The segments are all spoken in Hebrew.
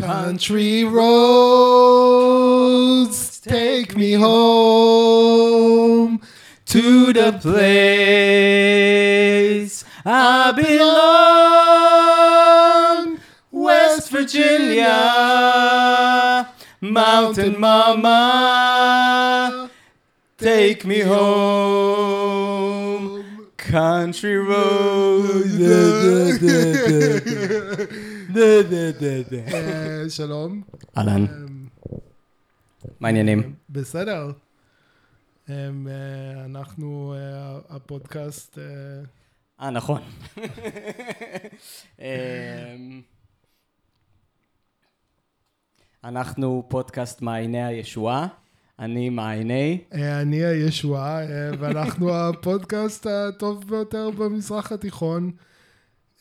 Country roads take me home to the place I belong, West Virginia, Mountain Mama, take me home, country roads. אה, שלום. אהלן, אמ, מה העניינים? בסדר. אה, אנחנו, אה, הפודקאסט, אה, אה, נכון. אנחנו פודקאסט מעייני הישועה, אני מעייני, אה, אני הישועה, אה, ואנחנו הפודקאסט הטוב ביותר במזרח התיכון, אה,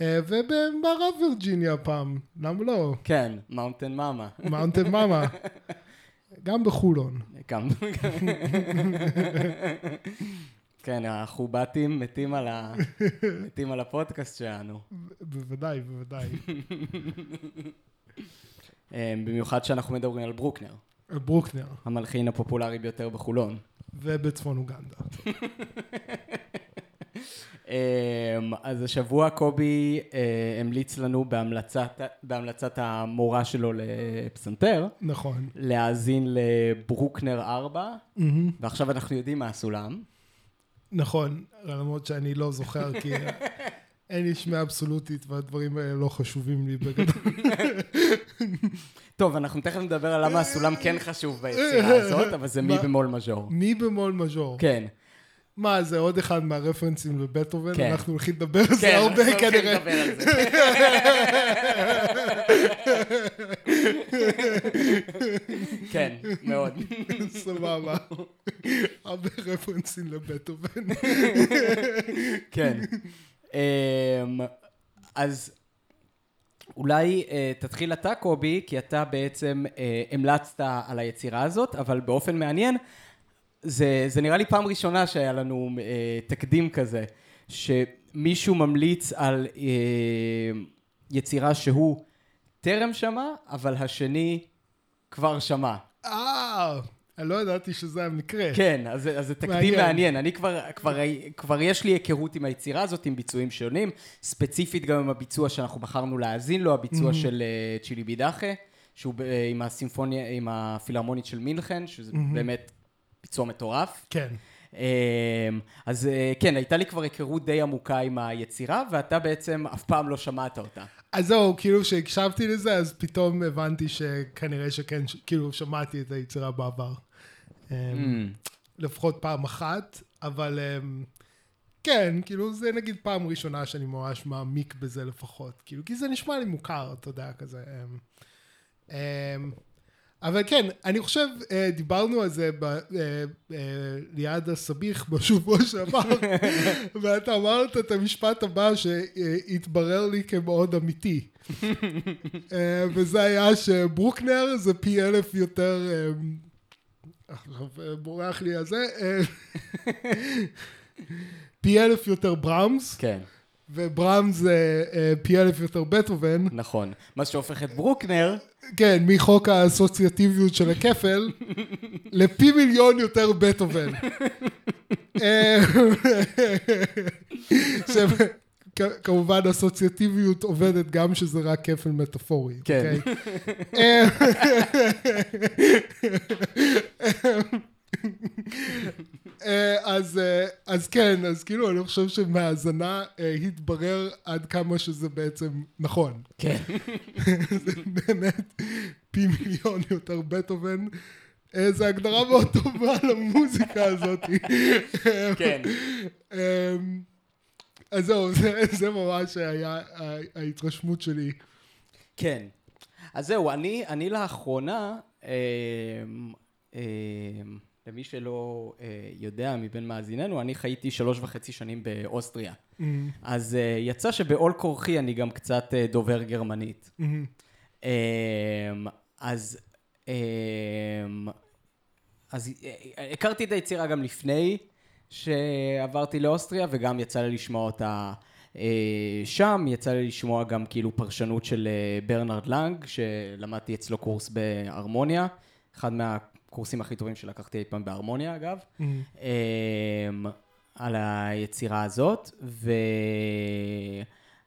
ובמערב וירג'יניה פעם, למה לא? כן, Mountain mama. Mountain mama. גם בחולון. גם. כן, החובטים מתים על, ה... מתים על הפודקאסט שלנו. בוודאי, בוודאי. אמ, במיוחד שאנחנו מדברים על ברוקנר, ברוקנר, המלחין הפופולרי ביותר בחולון. ובצפון אוגנדה. אמ, אז השבוע קובי אה, המליץ לנו בהמלצת, בהמלצת המורה שלו לפסנתר, נכון. להאזין לברוקנר 4, מהמם. ועכשיו אנחנו יודעים מה הסולם. נכון, למרות שאני לא זוכר, כי אין לי שמיעה אבסולוטית והדברים האלה לא חשובים לי בגדול. טוב, אנחנו תכף נדבר על למה הסולם כן חשוב ביצירה הזאת, אבל זה מי? במול מז'ור. מי במול מז'ור? כן. מה, זה עוד אחד מהרפרנסים לבטהובן? כן. אנחנו הולכים לדבר על זה כן, הרבה אנחנו הולכים כנראה. לדבר על זה. כן, מאוד. סבבה. הרבה רפרנסים לבטהובן. כן. אמ, אז אולי אה, תתחיל אתה, קובי, כי אתה בעצם אה, המלצת על היצירה הזאת, אבל באופן מעניין, זה, זה נראה לי פעם ראשונה שהיה לנו אה, תקדים כזה, שמישהו ממליץ על אה, יצירה שהוא טרם שמע, אבל השני כבר שמע. אה, לא ידעתי שזה המקרה. כן, אז, אז זה תקדים מעניין. מעניין. אני כבר, כבר, כבר יש לי היכרות עם היצירה הזאת, עם ביצועים שונים, ספציפית גם עם הביצוע שאנחנו בחרנו להאזין לו, הביצוע של אה, צ'ילי בידאחה, שהוא אה, עם הסימפוניה, עם הפילהרמונית של מינכן, שזה באמת ביצוע מטורף. כן. אמ, אז אה, כן, הייתה לי כבר היכרות די עמוקה עם היצירה, ואתה בעצם אף פעם לא שמעת אותה. אז זהו, כאילו כשהקשבתי לזה, אז פתאום הבנתי שכנראה שכן, כאילו שמעתי את היצירה בעבר. Mm. אמ, לפחות פעם אחת, אבל אמ, כן, כאילו זה נגיד פעם ראשונה שאני ממש מעמיק בזה לפחות, כאילו, כי זה נשמע לי מוכר, אתה יודע, כזה. אבל כן, אני חושב, אה, דיברנו על זה ב, אה, אה, ליד הסביח בשבוע שעבר, ואתה אמרת את המשפט הבא שהתברר לי כמאוד אמיתי. וזה היה שברוקנר זה פי אלף יותר, עכשיו בורח לי על זה, פי אלף יותר ברמס, כן, וברמס זה אה, פי אלף יותר בטהובן. נכון. מה שהופך את ברוקנר, כן, מחוק האסוציאטיביות של הכפל, לפי מיליון יותר בטהובן. כמובן אסוציאטיביות עובדת גם שזה רק כפל מטאפורי. כן. אה, אז, אה, אז כן, אז כאילו אני חושב שמהאזנה אה, התברר עד כמה שזה בעצם נכון. כן. זה באמת פי מיליון יותר בטהובן. זו הגדרה מאוד טובה למוזיקה הזאת. כן. אמ, אז זהו, זה, זה ממש היה ההתרשמות שלי. כן. אז זהו, אני, אני לאחרונה, אה, אה, למי שלא אה, יודע מבין מאזיננו, אני חייתי שלוש וחצי שנים באוסטריה. אז אה, יצא שבעול כורחי אני גם קצת אה, דובר גרמנית. אה, אז, אה, אז אה, הכרתי את היצירה גם לפני שעברתי לאוסטריה, וגם יצא לי לשמוע אותה שם יצא לי לשמוע גם כאילו פרשנות של ברנרד לנג, שלמדתי אצלו קורס בהרמוניה, אחד מהקורסים הכי טובים שלקחתי אי פעם בהרמוניה אגב, Mm. אמ, על היצירה הזאת,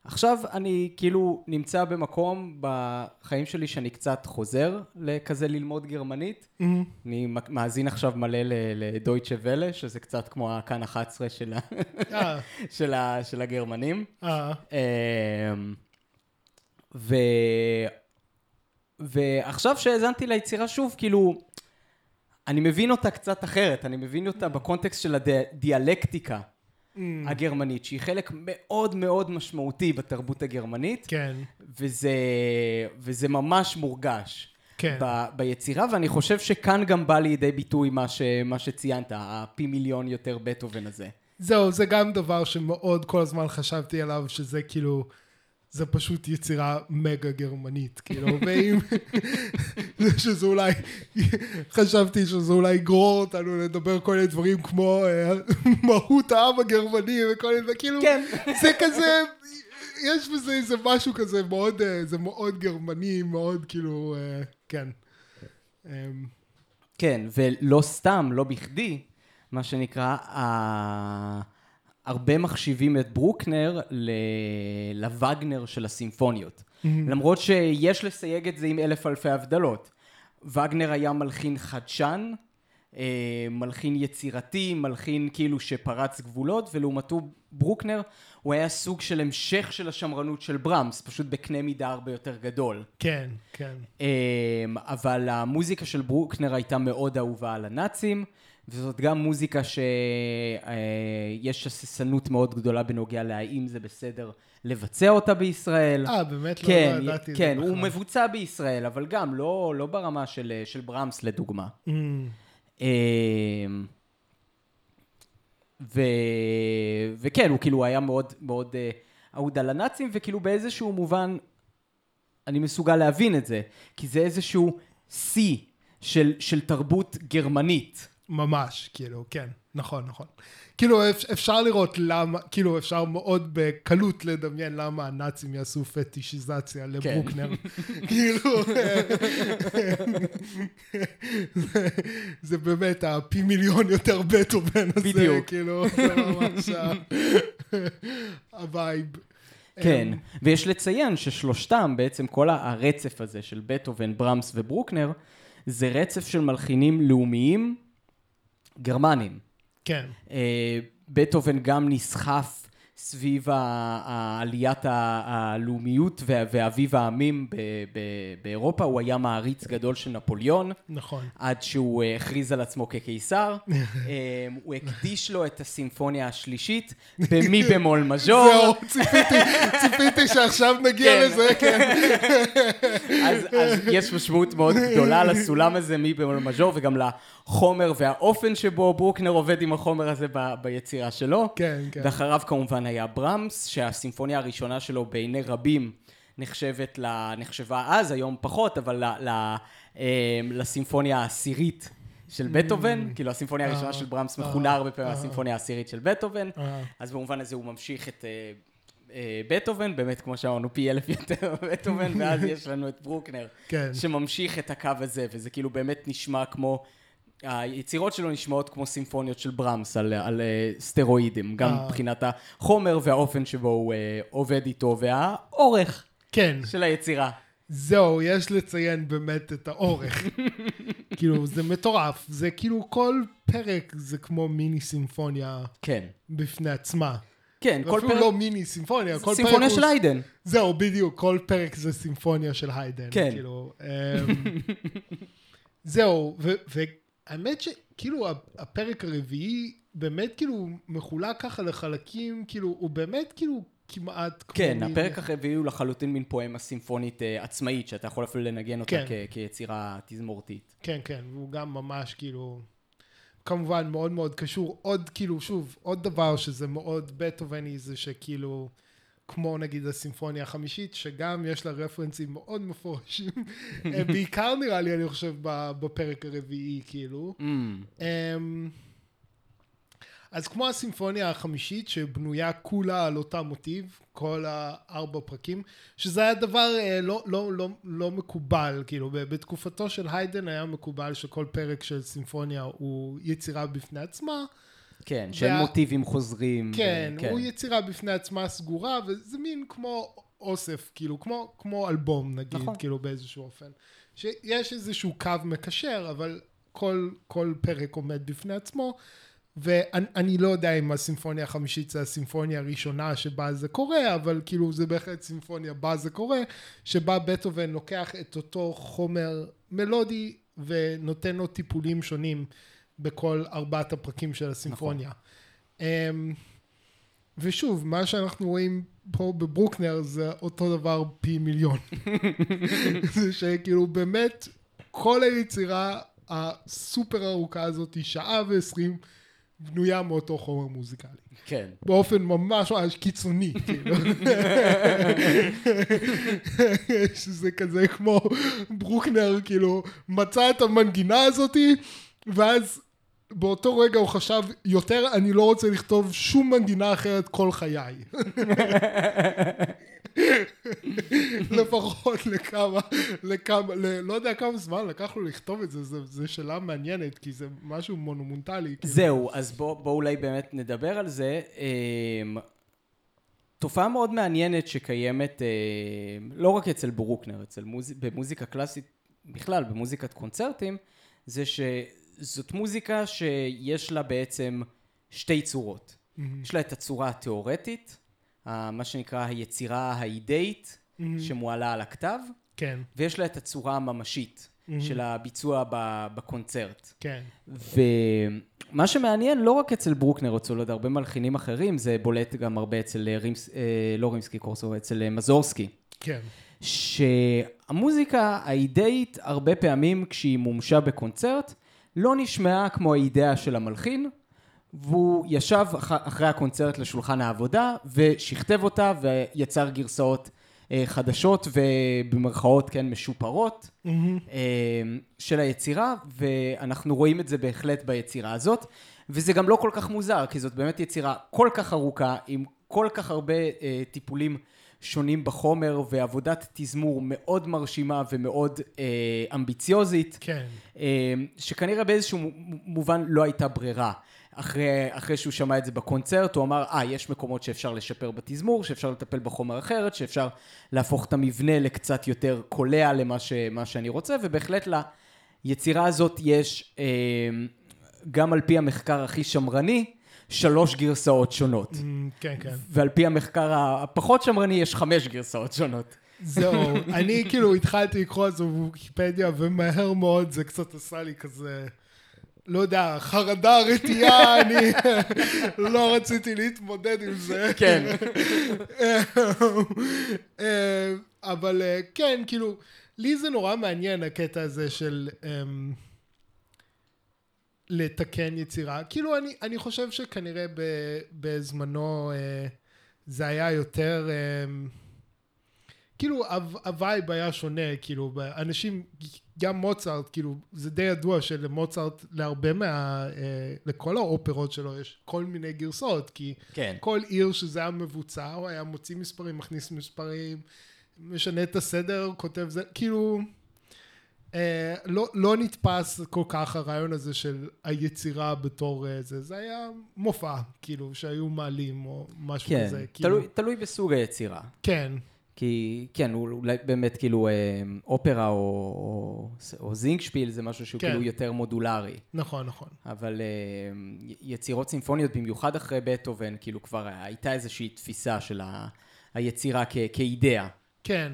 ועכשיו אני כאילו נמצא במקום בחיים שלי שאני קצת חוזר לכזה ללמוד גרמנית. Mm. אני מאזין עכשיו מלא לדויטשה ולה, שזה קצת כמו הכאן 11 של, ה- אה, של, ה- של הגרמנים. אמ, ו... ועכשיו שהאזנתי ליצירה שוב, כאילו, אני מבין אותה קצת אחרת, אני מבין אותה בקונטקסט של הדיאלקטיקה mm. הגרמנית, שהיא חלק מאוד מאוד משמעותי בתרבות הגרמנית, כן, וזה, וזה ממש מורגש. כן. ב, ביצירה, ואני חושב שכאן גם בא לידי ביטוי מה, ש, מה שציינת, הפי מיליון יותר בטהובן הזה. זהו, זה גם דבר שמאוד כל הזמן חשבתי עליו, שזה כאילו, זה פשוט יצירה מגה גרמנית, כאילו, ואם, שזה אולי, חשבתי שזה אולי יגרור אותנו לדבר כל מיני דברים כמו אה, מהות העם הגרמני וכל מיני, וכאילו, כן. זה כזה, יש בזה איזה משהו כזה מאוד, אה, זה מאוד גרמני, מאוד כאילו, אה, כן. אמ, כן, ולא סתם, לא בכדי, מה שנקרא. הרבה מחשיבים את ברוקנר ל... לווגנר של הסימפוניות. למרות שיש לסייג את זה עם אלף אלפי הבדלות. וגנר היה מלחין חדשן, אה, מלחין יצירתי, מלחין כאילו שפרץ גבולות, ולעומתו ברוקנר הוא היה סוג של המשך של השמרנות של ברמס, פשוט בקנה מידה הרבה יותר גדול. כן, כן. אמ, אבל המוזיקה של ברוקנר הייתה מאוד אהובה על הנאצים, וזאת גם מוזיקה שיש הססנות מאוד גדולה בנוגע להאם זה בסדר לבצע אותה בישראל. אה, באמת? לא- כן, לא ידעתי את כן, זה הוא בכלל. מבוצע בישראל, אבל גם לא, לא ברמה של, של ברמס לדוגמה. אמ, אמ, ו... וכן, הוא כאילו היה מאוד מאוד אה, אהוד על הנאצים, וכאילו באיזשהו מובן אני מסוגל להבין את זה, כי זה איזשהו שיא של, של תרבות גרמנית. ממש, כאילו, כן, נכון, נכון. כאילו, אפ- אפשר לראות למה, כאילו, אפשר מאוד בקלות לדמיין למה הנאצים יעשו פטישיזציה לברוקנר. כאילו, זה- באמת הפי מיליון יותר בטהובן הזה, בדיוק. כאילו, זה ממש ה vibe. כן, אמ, ויש לציין ששלושתם, בעצם כל הרצף הזה של בטהובן, ברמס וברוקנר, זה רצף של מלחינים לאומיים גרמנים. כן, אה, בטהובן גם נסחף סביב ה- הלאומיות ואביב העמים באירופה, הוא היה מעריץ גדול של נפוליאון. נכון. עד שהוא אה, הכריז על עצמו כקיסר. אה, הוא הקדיש לו את הסימפוניה השלישית במי במול מז'ור. זהו, ציפיתי, ציפיתי שעכשיו נגיע כן. לזה, כן. אז, יש משמעות מאוד גדולה לסולם הזה מי במול מז'ור וגם לחומר והאופן שבו ברוקנר עובד עם החומר הזה ביצירה שלו. כן, כן. ואחריו כמובן היה ברמס, שהסימפוניה הראשונה שלו בעיני רבים נחשבת, ל, נחשבה אז, היום פחות, אבל ל, ל, אה, לסימפוניה העשירית של בטהובן, כאילו הסימפוניה הראשונה אה, של ברמס אה, מכונה הרבה פעמים אה. הסימפוניה העשירית של בטהובן. אז במובן הזה הוא ממשיך את בטהובן, באמת כמו שאמרנו פי אלף יותר בטהובן, ואז יש לנו את ברוקנר, כן. שממשיך את הקו הזה, וזה כאילו באמת נשמע כמו... היצירות שלו נשמעות כמו סימפוניות של ברמס על, על אה, סטרואידים, גם אה. מבחינת החומר והאופן שבו הוא אה, עובד איתו, והאורך כן. של היצירה. זהו, יש לציין באמת את האורך. כאילו, זה מטורף. זה כאילו כל פרק זה כמו מיני סימפוניה כן. בפני עצמה. כן, כל אפילו פרק... לא מיני סימפוניה, כל פרק סימפוניה. של היידן. זהו, בדיוק, כל פרק זה סימפוניה של היידן. כן. כאילו, אמ, זהו, והאמת שכאילו הפרק הרביעי באמת כאילו מחולק ככה לחלקים, כאילו, הוא באמת כאילו כמעט כמו... כן, מין- הפרק הרביעי הוא לחלוטין מין פואמה סימפונית אה, עצמאית, שאתה יכול אפילו לנגן אותה כן. כ- כיצירה תזמורתית. כן, כן, והוא גם ממש כאילו, כמובן מאוד מאוד קשור. עוד כאילו, שוב, עוד דבר שזה מאוד בטהובני זה שכאילו, כמו נגיד הסימפוניה החמישית, שגם יש לה רפרנסים מאוד מפורשים. אה, בעיקר נראה לי, אני חושב, בפרק הרביעי, כאילו. Mm, אמ, אז כמו הסימפוניה החמישית שבנויה כולה על אותה מוטיב, כל הארבע פרקים, שזה היה דבר אה, לא, לא, לא, לא מקובל, כאילו בתקופתו של היידן היה מקובל שכל פרק של סימפוניה הוא יצירה בפני עצמה. כן, שאין וה... מוטיבים חוזרים. כן. כן, הוא יצירה בפני עצמה סגורה, וזה מין כמו אוסף, כאילו, כמו, כמו אלבום נגיד, נכון. כאילו באיזשהו אופן. שיש איזשהו קו מקשר, אבל כל, כל פרק עומד בפני עצמו. ואני לא יודע אם הסימפוניה החמישית זה הסימפוניה הראשונה שבה זה קורה, אבל כאילו זה בהחלט סימפוניה בה זה קורה, שבה בטהובן לוקח את אותו חומר מלודי ונותן לו טיפולים שונים בכל ארבעת הפרקים של הסימפוניה. נכון. ושוב, מה שאנחנו רואים פה בברוקנר זה אותו דבר פי מיליון. זה שכאילו באמת כל היצירה הסופר ארוכה הזאת היא שעה ועשרים בנויה מאותו חומר מוזיקלי. כן. באופן ממש ממש קיצוני, כאילו. שזה כזה כמו ברוקנר, כאילו, מצא את המנגינה הזאתי, ואז באותו רגע הוא חשב, יותר אני לא רוצה לכתוב שום מנגינה אחרת כל חיי. לפחות לכמה, לכמה, ל, לא יודע כמה זמן לקח לו לכתוב את זה, זו שאלה מעניינת, כי זה משהו מונומנטלי. כאילו. זהו, אז בואו בוא אולי באמת נדבר על זה. אמ, תופעה מאוד מעניינת שקיימת אמ, לא רק אצל ברוקנר, אצל מוז... במוזיקה קלאסית בכלל, במוזיקת קונצרטים, זה שזאת מוזיקה שיש לה בעצם שתי צורות. Mm-hmm. יש לה את הצורה התיאורטית, מה שנקרא היצירה האידאית mm-hmm. שמועלה על הכתב. כן. ויש לה את הצורה הממשית mm-hmm. של הביצוע בקונצרט. כן. ומה שמעניין, לא רק אצל ברוקנר, אצל עוד הרבה מלחינים אחרים, זה בולט גם הרבה אצל רימס, אה, לא רימסקי קורסו, אצל אה, מזורסקי. כן. שהמוזיקה האידאית, הרבה פעמים כשהיא מומשה בקונצרט, לא נשמעה כמו האידאה של המלחין, והוא ישב אחרי הקונצרט לשולחן העבודה ושכתב אותה ויצר גרסאות אה, חדשות ובמרכאות כן משופרות mm-hmm. של היצירה ואנחנו רואים את זה בהחלט ביצירה הזאת וזה גם לא כל כך מוזר כי זאת באמת יצירה כל כך ארוכה עם כל כך הרבה אה, טיפולים שונים בחומר ועבודת תזמור מאוד מרשימה ומאוד אה, אמביציוזית כן. אה, שכנראה באיזשהו מובן לא הייתה ברירה אחרי, אחרי שהוא שמע את זה בקונצרט, הוא אמר, אה, יש מקומות שאפשר לשפר בתזמור, שאפשר לטפל בחומר אחרת, שאפשר להפוך את המבנה לקצת יותר קולע למה ש, שאני רוצה, ובהחלט ליצירה הזאת יש, אה, גם על פי המחקר הכי שמרני, שלוש גרסאות שונות. Mm, כן, כן. ועל פי המחקר הפחות שמרני יש חמש גרסאות שונות. זהו, אני כאילו התחלתי לקרוא את זה בוויקיפדיה, ומהר מאוד זה קצת עשה לי כזה... לא יודע, חרדה, רתיעה, אני לא רציתי להתמודד עם זה. כן. אבל אה, כן, כאילו, לי זה נורא מעניין הקטע הזה של um, לתקן יצירה. כאילו, אני, אני חושב שכנראה ב, בזמנו uh, זה היה יותר... אמ, כאילו ה vibe היה שונה, כאילו, אנשים, גם מוצרט, כאילו, זה די ידוע שלמוצרט, להרבה מה... אה, לכל האופרות שלו יש כל מיני גרסאות, כי כן. כל עיר שזה היה מבוצע, הוא היה מוציא מספרים, מכניס מספרים, משנה את הסדר, כותב זה, כאילו... אה, לא, לא נתפס כל כך הרעיון הזה של היצירה בתור אה, זה, זה היה מופע, כאילו, שהיו מעלים או משהו כן, כזה. כאילו... תלוי, תלוי בסוג היצירה. כן. כי כן, אולי באמת כאילו אה, אופרה או, או, או זינגשפיל זה משהו שהוא כן. כאילו יותר מודולרי. נכון, נכון. אבל אה, יצירות סימפוניות, במיוחד אחרי בטהובן, כאילו כבר הייתה איזושהי תפיסה של ה, היצירה כ, כאידאה. כן,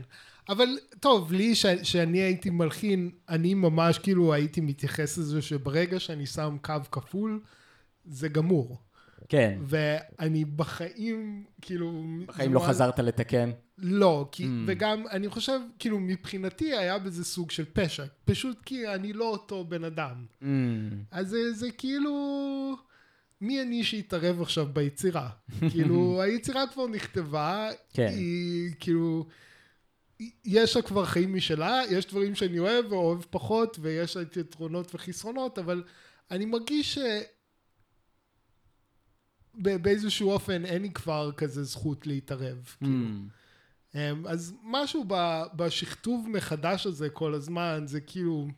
אבל טוב, לי ש, שאני הייתי מלחין, אני ממש כאילו הייתי מתייחס לזה שברגע שאני שם קו כפול, זה גמור. כן. ואני בחיים, כאילו... בחיים לא חזרת לתקן? לא, כי, mm. וגם אני חושב, כאילו מבחינתי היה בזה סוג של פשע, פשוט כי אני לא אותו בן אדם. Mm. אז זה, זה כאילו, מי אני שיתערב עכשיו ביצירה? כאילו, היצירה כבר נכתבה, כן. היא כאילו, יש לה כבר חיים משלה, יש דברים שאני אוהב ואוהב פחות, ויש לה יתרונות וחסרונות, אבל אני מרגיש ש... ב- באיזשהו אופן אין לי כבר כזה זכות להתערב. כאילו. Mm. אמ, אז משהו ב- בשכתוב מחדש הזה כל הזמן, זה כאילו,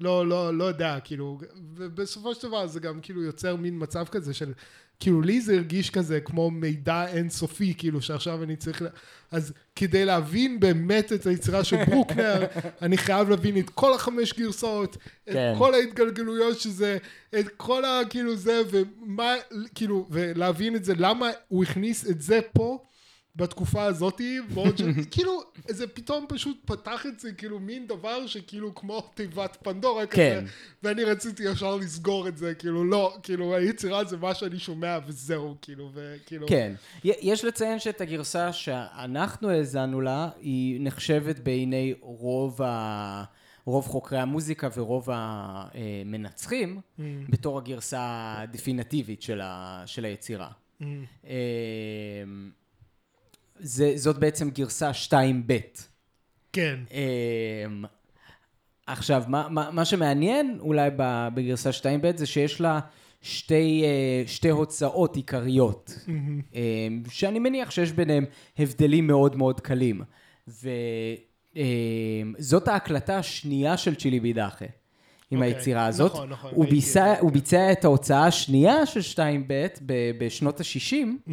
לא, לא, לא יודע, כאילו, ובסופו של דבר זה גם כאילו יוצר מין מצב כזה של, כאילו לי זה הרגיש כזה כמו מידע אינסופי, כאילו שעכשיו אני צריך, לה... אז כדי להבין באמת את היצירה של ברוקנר, אני חייב להבין את כל החמש גרסאות, את כן. כל ההתגלגלויות שזה, את כל ה... כאילו זה, ומה, כאילו, ולהבין את זה, למה הוא הכניס את זה פה. בתקופה הזאתי, בעוד ש... כאילו, זה פתאום פשוט פתח את זה, כאילו, מין דבר שכאילו כמו תיבת פנדורה כן. כזה, ואני רציתי ישר לסגור את זה, כאילו, לא, כאילו, היצירה זה מה שאני שומע וזהו, כאילו, וכאילו... כן. יש לציין שאת הגרסה שאנחנו האזנו לה, היא נחשבת בעיני רוב, ה... רוב חוקרי המוזיקה ורוב המנצחים, Mm, בתור הגרסה הדפינטיבית של, ה... של היצירה. mm, אמ, זה, זאת בעצם גרסה 2ב'. כן, אמ, עכשיו, מה, מה, מה שמעניין אולי בגרסה 2ב' זה שיש לה שתי, אה, שתי הוצאות עיקריות, אמ, שאני מניח שיש ביניהם הבדלים מאוד מאוד קלים. וזאת ההקלטה השנייה של צ'ילי בידאחה. עם אוקיי, היצירה הזאת. נכון, נכון, הוא, ביצע, הוא כן. ביצע את ההוצאה השנייה של 2ב' ב- בשנות ה-60 mm,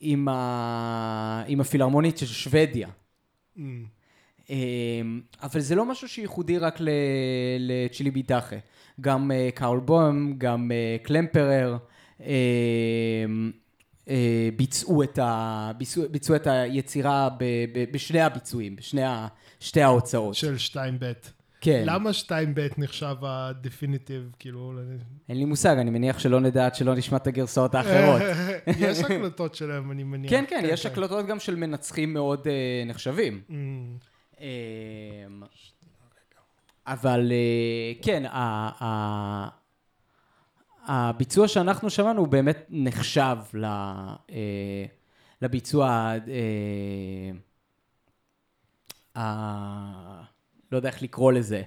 עם, ה... עם הפילהרמונית של שוודיה. mm, אמ, אבל זה לא משהו שייחודי רק ל- לצ'ילי ביטאחה. גם אה, קאול בוים, גם אה, קלמפרר אמ, אה, ביצעו את, ה... ביצעו, ביצעו את היצירה ב... ב... בשני הביצועים, בשני ה... שתי ההוצאות. של 2ב'. כן. למה 2ב' נחשב הדפיניטיב, כאילו... אין לי מושג, אני מניח שלא נדע עד שלא נשמע את הגרסאות האחרות. יש הקלטות שלהם, אני מניח. כן, כן, יש הקלטות גם של מנצחים מאוד אה, נחשבים. Mm, אמ, אבל אה, כן, ה- ה- הביצוע שאנחנו שמענו הוא באמת נחשב ל- אה, לביצוע, לא יודע איך לקרוא לזה,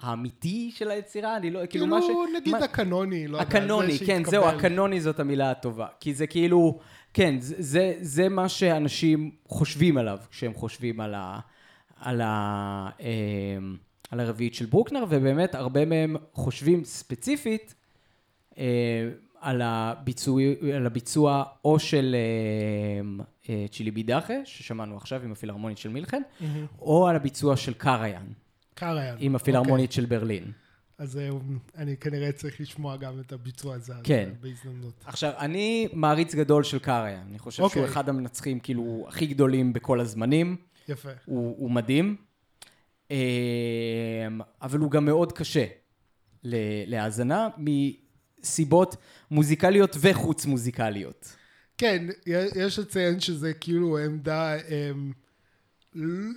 האמיתי של היצירה, אני לא, כאילו כאילו, מה ש... נגיד מה- הקנוני, לא יודע. הקנוני, כן, זהו. הקנוני זאת המילה הטובה. כי זה כאילו, כן, זה, זה, זה מה שאנשים חושבים עליו כשהם חושבים על, ה, על, ה, אמ, על הרביעית של ברוקנר, ובאמת הרבה מהם חושבים ספציפית אה, על, הביצוע, על הביצוע או של אה, צ'ילי בידאחה, ששמענו עכשיו עם הפילהרמונית של מילכן, מהמם. או על הביצוע של קריין, קריין. עם הפילהרמונית של ברלין. אז אה, אני כנראה צריך לשמוע גם את הביצוע הזה. כן. אה, בהזדמנות. עכשיו, אני מעריץ גדול של קאריאן. אני חושב שהוא אוקיי. אחד המנצחים, כאילו, הכי גדולים בכל הזמנים. יפה. הוא, הוא מדהים. אבל הוא גם מאוד קשה להאזנה, מסיבות מוזיקליות וחוץ מוזיקליות. כן, יש לציין שזה כאילו עמדה אמ,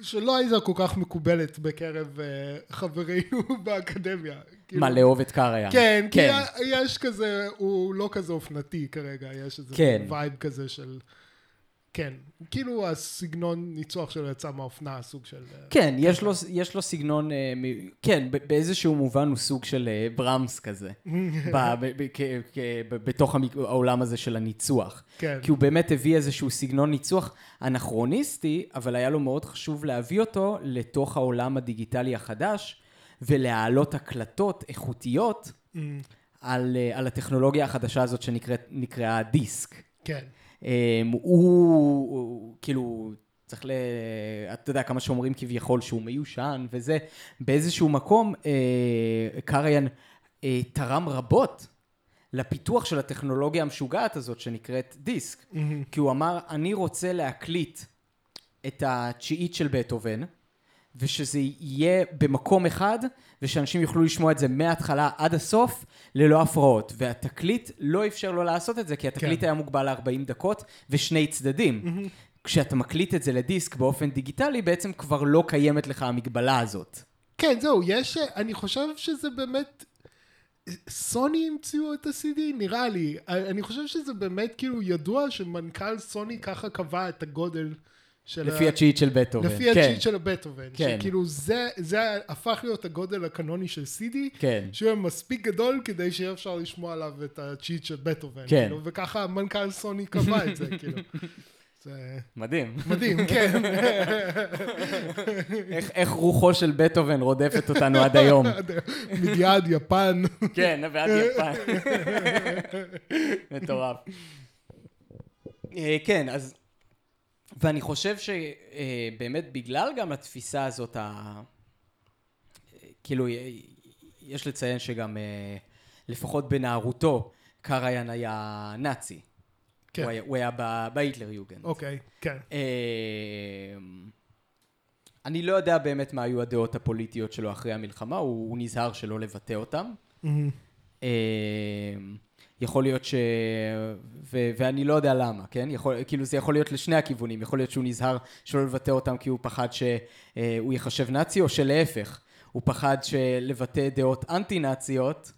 שלא הייתה כל כך מקובלת בקרב אה, חברינו באקדמיה. כאילו- מה, לאהוב את קאריאן? כן, כי כן. יש כזה, הוא לא כזה אופנתי כרגע, יש איזה כן. vibe כזה של... כן, כאילו הסגנון ניצוח שלו יצא מהאופנה, סוג של... אה, כן, יש לו, יש לו סגנון, אה, כן, באיזשהו מובן הוא סוג של אה, ברמס כזה, ב- ב- ב- כ- כ- ב- בתוך העולם הזה של הניצוח. כן. כי הוא באמת הביא איזשהו סגנון ניצוח אנכרוניסטי, אבל היה לו מאוד חשוב להביא אותו לתוך העולם הדיגיטלי החדש, ולהעלות הקלטות איכותיות Mm, על, על הטכנולוגיה החדשה הזאת שנקראה דיסק. כן. אמ, הוא, הוא כאילו, צריך ל... אתה יודע כמה שאומרים כביכול שהוא מיושן וזה, באיזשהו מקום אה, קריין אה, תרם רבות לפיתוח של הטכנולוגיה המשוגעת הזאת שנקראת דיסק. כי הוא אמר, אני רוצה להקליט את התשיעית של בטהובן, ושזה יהיה במקום אחד, ושאנשים יוכלו לשמוע את זה מההתחלה עד הסוף, ללא הפרעות. והתקליט לא אפשר לו לעשות את זה, כי התקליט כן. היה מוגבל ל-40 דקות ושני צדדים. כשאתה מקליט את זה לדיסק באופן דיגיטלי, בעצם כבר לא קיימת לך המגבלה הזאת. כן, זהו, יש, אני חושב שזה באמת, סוני המציאו את ה-CD, נראה לי. אני חושב שזה באמת כאילו ידוע שמנכ"ל סוני ככה קבע את הגודל של לפי ה- הצ'יט של בטהובן. לפי כן, הצ'יט של בטהובן. כן. שכאילו זה, זה הפך להיות הגודל הקנוני של CD, כן. שהוא מספיק גדול כדי שיהיה אפשר לשמוע עליו את הצ'יט של בטהובן. כן. כאילו, וככה מנכ"ל סוני קבע את זה, כאילו. זה מדהים. מדהים, כן. איך- איך רוחו של בטהובן רודפת אותנו עד היום. מיד, יפן. כן, ועד יפן. מטורף. אה, כן, אז... ואני חושב שבאמת בגלל גם התפיסה הזאת, ה... כאילו, יש לציין שגם, אה, לפחות בנערותו, קריין היה נאצי. כן. הוא היה, הוא היה בהיטלר יוגנד. אוקיי, כן. אה, אני לא יודע באמת מה היו הדעות הפוליטיות שלו אחרי המלחמה, הוא, הוא נזהר שלא לבטא אותם. מהמם. אה, יכול להיות ש... ו... ואני לא יודע למה, כן? יכול... כאילו זה יכול להיות לשני הכיוונים, יכול להיות שהוא נזהר שלא לבטא אותם כי הוא פחד שהוא ייחשב נאצי, או שלהפך, הוא פחד לבטא דעות אנטי-נאציות,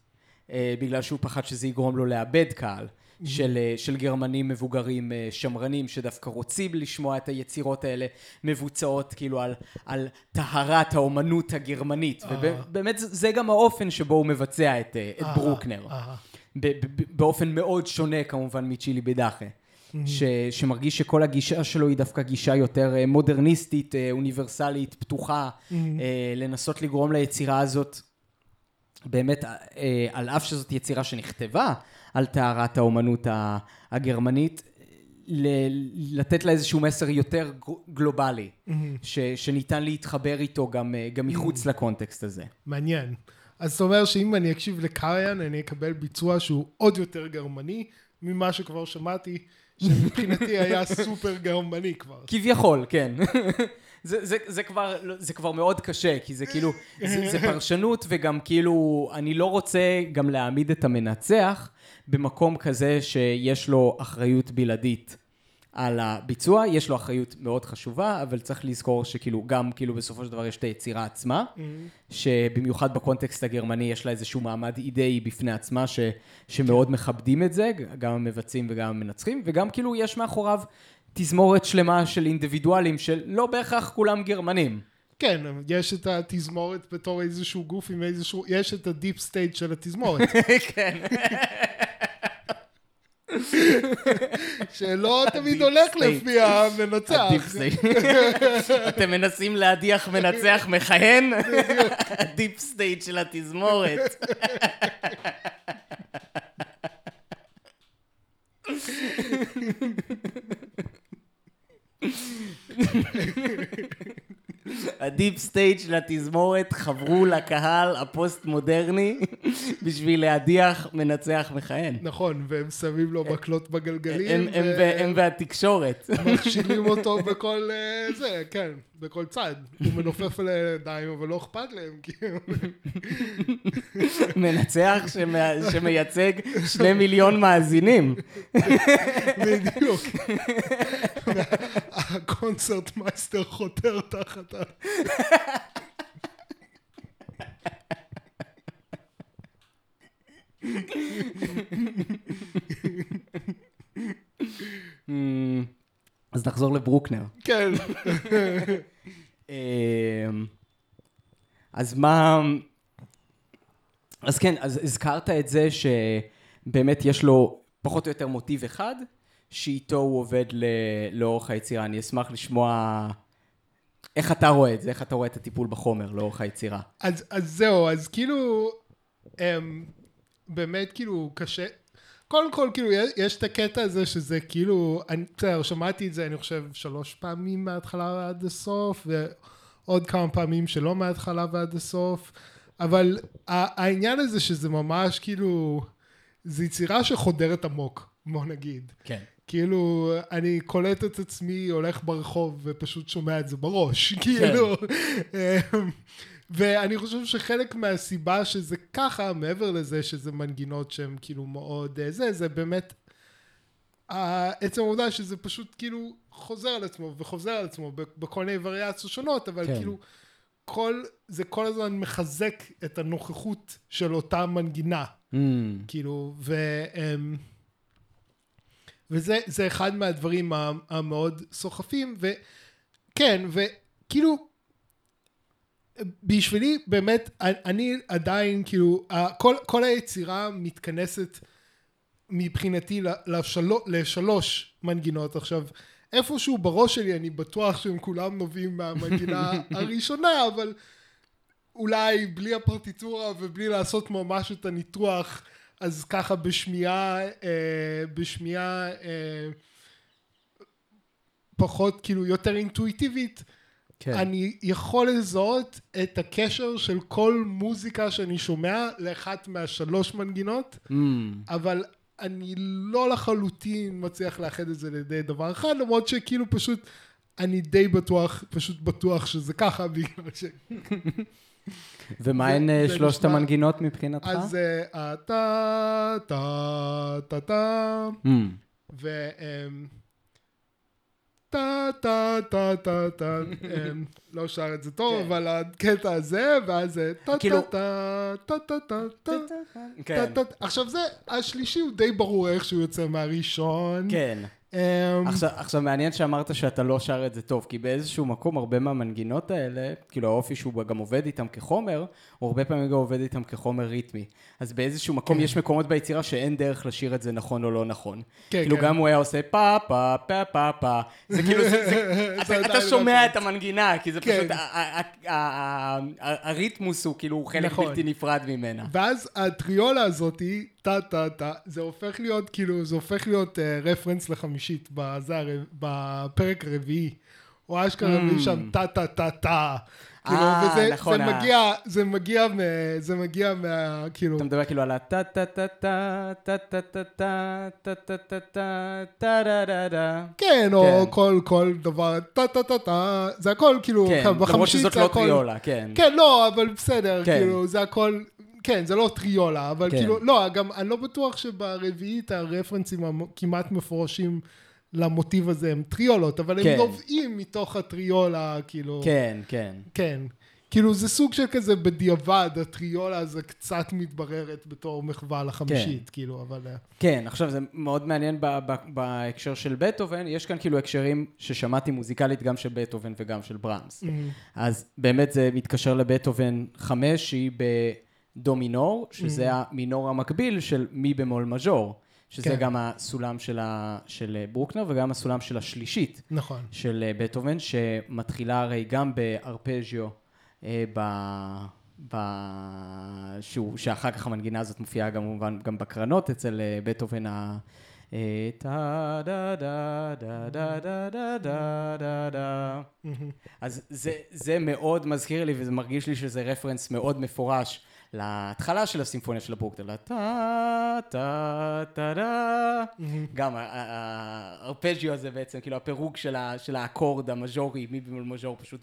אה, בגלל שהוא פחד שזה יגרום לו לאבד קהל. של, אה, של גרמנים מבוגרים אה, שמרנים שדווקא רוצים לשמוע את היצירות האלה מבוצעות כאילו על, על טהרת האומנות הגרמנית אה. ובאמת זה, גם האופן שבו הוא מבצע את, אה, את ברוקנר באופן מאוד שונה כמובן מצ'ילי בדאחה. ש, שמרגיש שכל הגישה שלו היא דווקא גישה יותר אה, מודרניסטית, אה, אוניברסלית, פתוחה, אה, לנסות לגרום ליצירה הזאת, באמת, על אף שזאת יצירה שנכתבה על טהרת האומנות הגרמנית, ל- לתת לה איזשהו מסר יותר גלובלי, ש, שניתן להתחבר איתו גם, גם מחוץ לקונטקסט הזה. מעניין. אז זאת אומרת שאם אני אקשיב לקריין, אני אקבל ביצוע שהוא עוד יותר גרמני ממה שכבר שמעתי, שמבחינתי היה סופר גרמני כבר. כביכול, כן. זה, זה, זה, כבר, זה כבר מאוד קשה, כי זה כאילו, זה, זה פרשנות וגם כאילו, אני לא רוצה גם להעמיד את המנצח במקום כזה שיש לו אחריות בלעדית על הביצוע, יש לו אחריות מאוד חשובה, אבל צריך לזכור שכאילו, גם כאילו בסופו של דבר יש את היצירה עצמה, שבמיוחד בקונטקסט הגרמני יש לה איזשהו מעמד אידאי בפני עצמה, ש, שמאוד מכבדים את זה, גם המבצעים וגם המנצחים, וגם כאילו יש מאחוריו תזמורת שלמה של אינדיבידואלים שלא בהכרח כולם גרמנים. כן, יש את התזמורת בתור איזשהו גוף עם איזשהו, יש את ה deep state של התזמורת, כן. שלא תמיד הולך. לפי המנצח. ה deep state. אתם מנסים להדיח מנצח מכהן? ה deep state של התזמורת. ה deep state של התזמורת חברו לקהל הפוסט-מודרני בשביל להדיח מנצח מכהן. נכון, והם שמים לו מקלות בגלגלים, הם- והתקשורת. ומכשילים אותו בכל אה, זה, כן, בכל צד. הוא מנופף על הידיים, אבל לא אכפת להם, כאילו. מנצח שמ- שמייצג שני מיליון מאזינים. בדיוק. הקונצרט מייסטר חותר תחת ה... אז נחזור לברוקנר. כן. אמ, אז מה... אז כן, אז הזכרת את זה שבאמת יש לו פחות או יותר מוטיב אחד, שאיתו הוא עובד. לאורך היצירה. אני אשמח לשמוע איך אתה רואה את זה, איך אתה רואה את הטיפול בחומר לאורך היצירה. אז, אז זהו, אז כאילו, הם, באמת כאילו קשה, קודם כל כאילו יש, את הקטע הזה שזה כאילו, אני, בסדר, שמעתי את זה אני חושב שלוש פעמים מההתחלה עד הסוף, ועוד כמה פעמים שלא מההתחלה ועד הסוף, אבל העניין הזה שזה ממש כאילו, זו יצירה שחודרת עמוק, בוא נגיד. כן. כאילו, אני קולט את עצמי הולך ברחוב ופשוט שומע את זה בראש, כאילו. אמ, ואני חושב שחלק מהסיבה שזה ככה, מעבר לזה שזה מנגינות שהן כאילו מאוד אה, זה, זה באמת עצם העובדה שזה פשוט כאילו חוזר על עצמו וחוזר על עצמו בכל מיני וריאציות שונות, אבל כן. כאילו כל, זה כל הזמן מחזק את הנוכחות של אותה מנגינה. אמ, כאילו, ו... אמ, וזה זה אחד מהדברים המאוד סוחפים, כן, וכאילו, בשבילי באמת, אני עדיין, כאילו, כל, כל היצירה מתכנסת מבחינתי לשלוש, לשלוש מנגינות. עכשיו, איפשהו בראש שלי אני בטוח שהם כולם נובעים מהמנגינה הראשונה, אבל אולי בלי הפרטיטורה ובלי לעשות ממש את הניתוח, אז ככה בשמיעה, אה, בשמיעה אה, פחות, כאילו, יותר אינטואיטיבית, כן. אני יכול לזהות את הקשר של כל מוזיקה שאני שומע לאחת מהשלוש מנגינות, mm. אבל אני לא לחלוטין מצליח לאחד את זה לידי דבר אחד, למרות שכאילו פשוט, אני די בטוח, פשוט בטוח שזה ככה, בגלל ש... ומה הן אה, שלושת המנגינות מבחינתך? אז אה, טה, טה, טה, טה, mm. ו... אמ, טה טה טה טה טה, אמ, לא שר את זה טוב, כן. אבל הקטע הזה, ואז זה טה טה כאילו- טה טה טה טה טה טה טה עכשיו זה, השלישי הוא די ברור איך שהוא יוצא מהראשון. כן. Um, עכשיו, עכשיו מעניין שאמרת שאתה לא שר את זה טוב, כי באיזשהו מקום הרבה מהמנגינות האלה, כאילו האופי שהוא גם עובד איתם כחומר, הוא הרבה פעמים גם עובד איתם כחומר ריתמי. אז באיזשהו מקום כן. יש מקומות ביצירה שאין דרך לשיר את זה נכון או לא נכון. כן, כאילו כן. גם הוא היה עושה פה פה פה פה פה, זה כאילו, זה, זה, אתה, אתה שומע את המנגינה, כי זה כן. פשוט, הריתמוס הוא כאילו חלק נכון. בלתי נפרד ממנה. ואז הטריולה הזאתי, טה טה טה, זה הופך להיות כאילו, זה הופך להיות רפרנס לחמישית בזה, בפרק הרביעי. או אשכרה mm. שם טה טה טה טה. כאילו, אה, וזה נכון, זה מגיע, זה מגיע, זה מגיע מה, כאילו... אתה מדבר כאילו על הטה טה טה טה, טה טה טה טה, טה טה טה טה, טה דה דה דה. כן, או כל, כל דבר, טה טה טה טה, זה הכל כאילו, כן, למרות שזאת לא טריולה, כן. כן, לא, אבל בסדר, כאילו, זה הכל... כן, זה לא טריולה, אבל כן. כאילו, לא, גם אני לא בטוח שברביעית הרפרנסים הכמעט מפורשים למוטיב הזה הם טריולות, אבל כן. הם נובעים מתוך הטריולה, כאילו... כן, כן. כן. כאילו זה סוג של כזה בדיעבד, הטריולה הזו קצת מתבררת בתור מחווה לחמישית, כן. כאילו, אבל... אה. כן, עכשיו זה מאוד מעניין ב- ב- בהקשר של בטהובן, יש כאן כאילו הקשרים ששמעתי מוזיקלית גם של בטהובן וגם של ברמס. Mm-hmm. אז באמת זה מתקשר לבטהובן חמש, שהיא בדו מינור, שזה mm-hmm. המינור המקביל של מי במול מז'ור. שזה כן. גם הסולם של, ה, של ברוקנר וגם הסולם של השלישית. נכון. של אה, בטהובן, שמתחילה הרי גם בארפז'יו, אה, ב... ב... שהוא, שאחר כך המנגינה הזאת מופיעה גם כמובן גם בקרנות אצל אה, בטהובן ה... טה דה דה דה דה דה דה דה דה דה אז זה, זה מאוד מזכיר לי וזה מרגיש לי שזה רפרנס מאוד מפורש להתחלה של הסימפוניה של הברוקדל, טה טה טה טה, גם הארפג'יו הזה בעצם, כאילו הפירוק של האקורד המז'ורי, מי במול מז'ור פשוט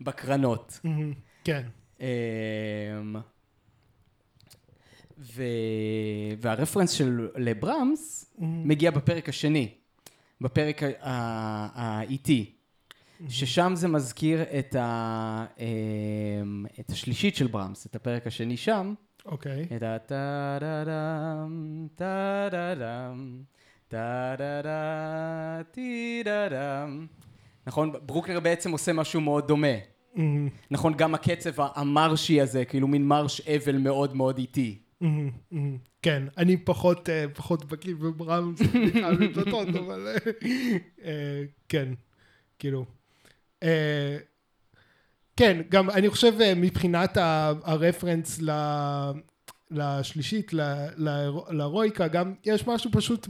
בקרנות. כן. אמ, ו... והרפרנס של לברמס מגיע בפרק השני, בפרק האיטי. ששם זה מזכיר את, ה, אמ, את השלישית של ברמס, את הפרק השני שם. אוקיי. את ה טה דה דם, טה דה דם, טה דה דה, טי דה דם. נכון, ברוקנר בעצם עושה משהו מאוד דומה. Mm-hmm. נכון, גם הקצב המרשי הזה, כאילו מין מרש אבל מאוד מאוד איטי. Mm-hmm, mm-hmm. כן, אני פחות, אה, פחות בקיא בברמס, אני חייב להתוודות, אבל אה, אה, כן, כאילו. אה, כן, גם אני חושב אה, מבחינת הרפרנס לשלישית, לרואיקה, גם יש משהו פשוט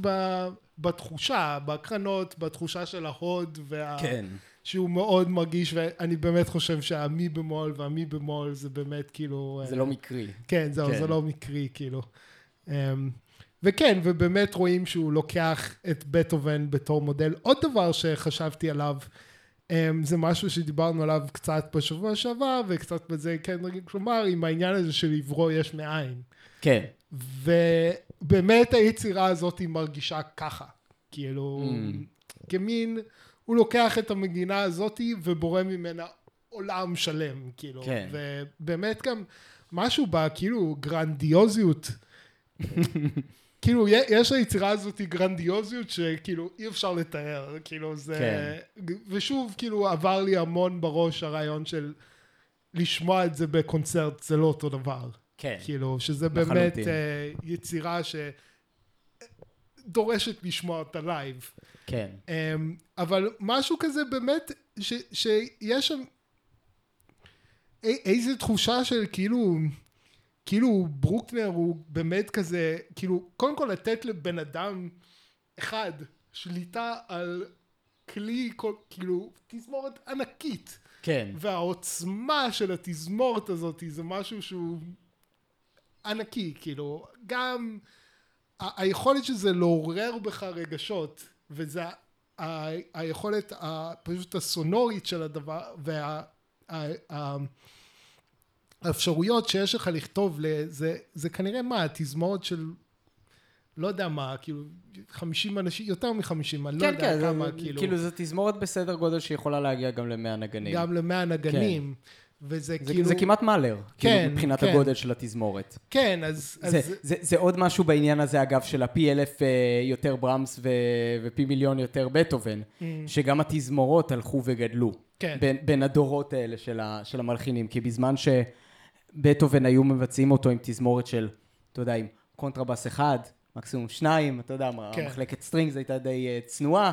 בתחושה, בקרנות, בתחושה של ההוד, וה... כן. שהוא מאוד מרגיש, ואני באמת חושב שהמי במול והמי במול זה באמת כאילו... זה לא מקרי. כן, זהו, כן. זה לא מקרי, כאילו. אמ, וכן, ובאמת רואים שהוא לוקח את בטהובן בתור מודל. עוד דבר שחשבתי עליו, זה משהו שדיברנו עליו קצת בשבוע שעבר, וקצת בזה כן נגיד, כלומר, עם העניין הזה של עברו יש מאין. כן. ובאמת היצירה הזאת היא מרגישה ככה. כאילו, mm. כמין, הוא לוקח את המגינה הזאת ובורא ממנה עולם שלם, כאילו. כן. ובאמת גם משהו בה, כאילו, גרנדיוזיות. כאילו, יש ליצירה הזאת גרנדיוזיות שכאילו אי אפשר לתאר, כאילו זה... כן. ושוב, כאילו, עבר לי המון בראש הרעיון של לשמוע את זה בקונצרט, זה לא אותו דבר. כן. כאילו, שזה באמת אה, יצירה שדורשת לשמוע אותה לייב. כן. אמ, אבל משהו כזה באמת, ש, שיש שם איזה תחושה של כאילו... כאילו ברוקנר הוא באמת כזה, כאילו, קודם כל לתת לבן אדם אחד שליטה על כלי, כל, כאילו, תזמורת ענקית. כן. והעוצמה של התזמורת הזאת זה משהו שהוא ענקי, כאילו, גם ה- היכולת של זה לעורר בך רגשות, וזה ה- היכולת פשוט הסונורית של הדבר, וה... האפשרויות שיש לך לכתוב, לזה, זה כנראה מה, תזמורת של, לא יודע מה, כאילו, 50 אנשים, יותר מ-50, אני כן, לא יודע כן, כמה, זה, כאילו... כאילו זו תזמורת בסדר גודל שיכולה להגיע גם ל-100 נגנים. גם ל-100 נגנים. כן. וזה זה, כאילו... זה כמעט מאלר, כן, כאילו מבחינת כן. הגודל של התזמורת. כן, אז... זה, אז... זה, זה עוד משהו בעניין הזה, אגב, של הפי אלף אה, יותר ברמס ו, ופי מיליון יותר בטהובן, mm. שגם התזמורות הלכו וגדלו. כן. בין, בין הדורות האלה של, ה, של המלחינים, כי בזמן ש... בטהובן היו מבצעים אותו עם תזמורת של, אתה יודע, עם קונטרבאס אחד, מקסימום שניים, אתה יודע, כן. מחלקת strings הייתה די אה, צנועה.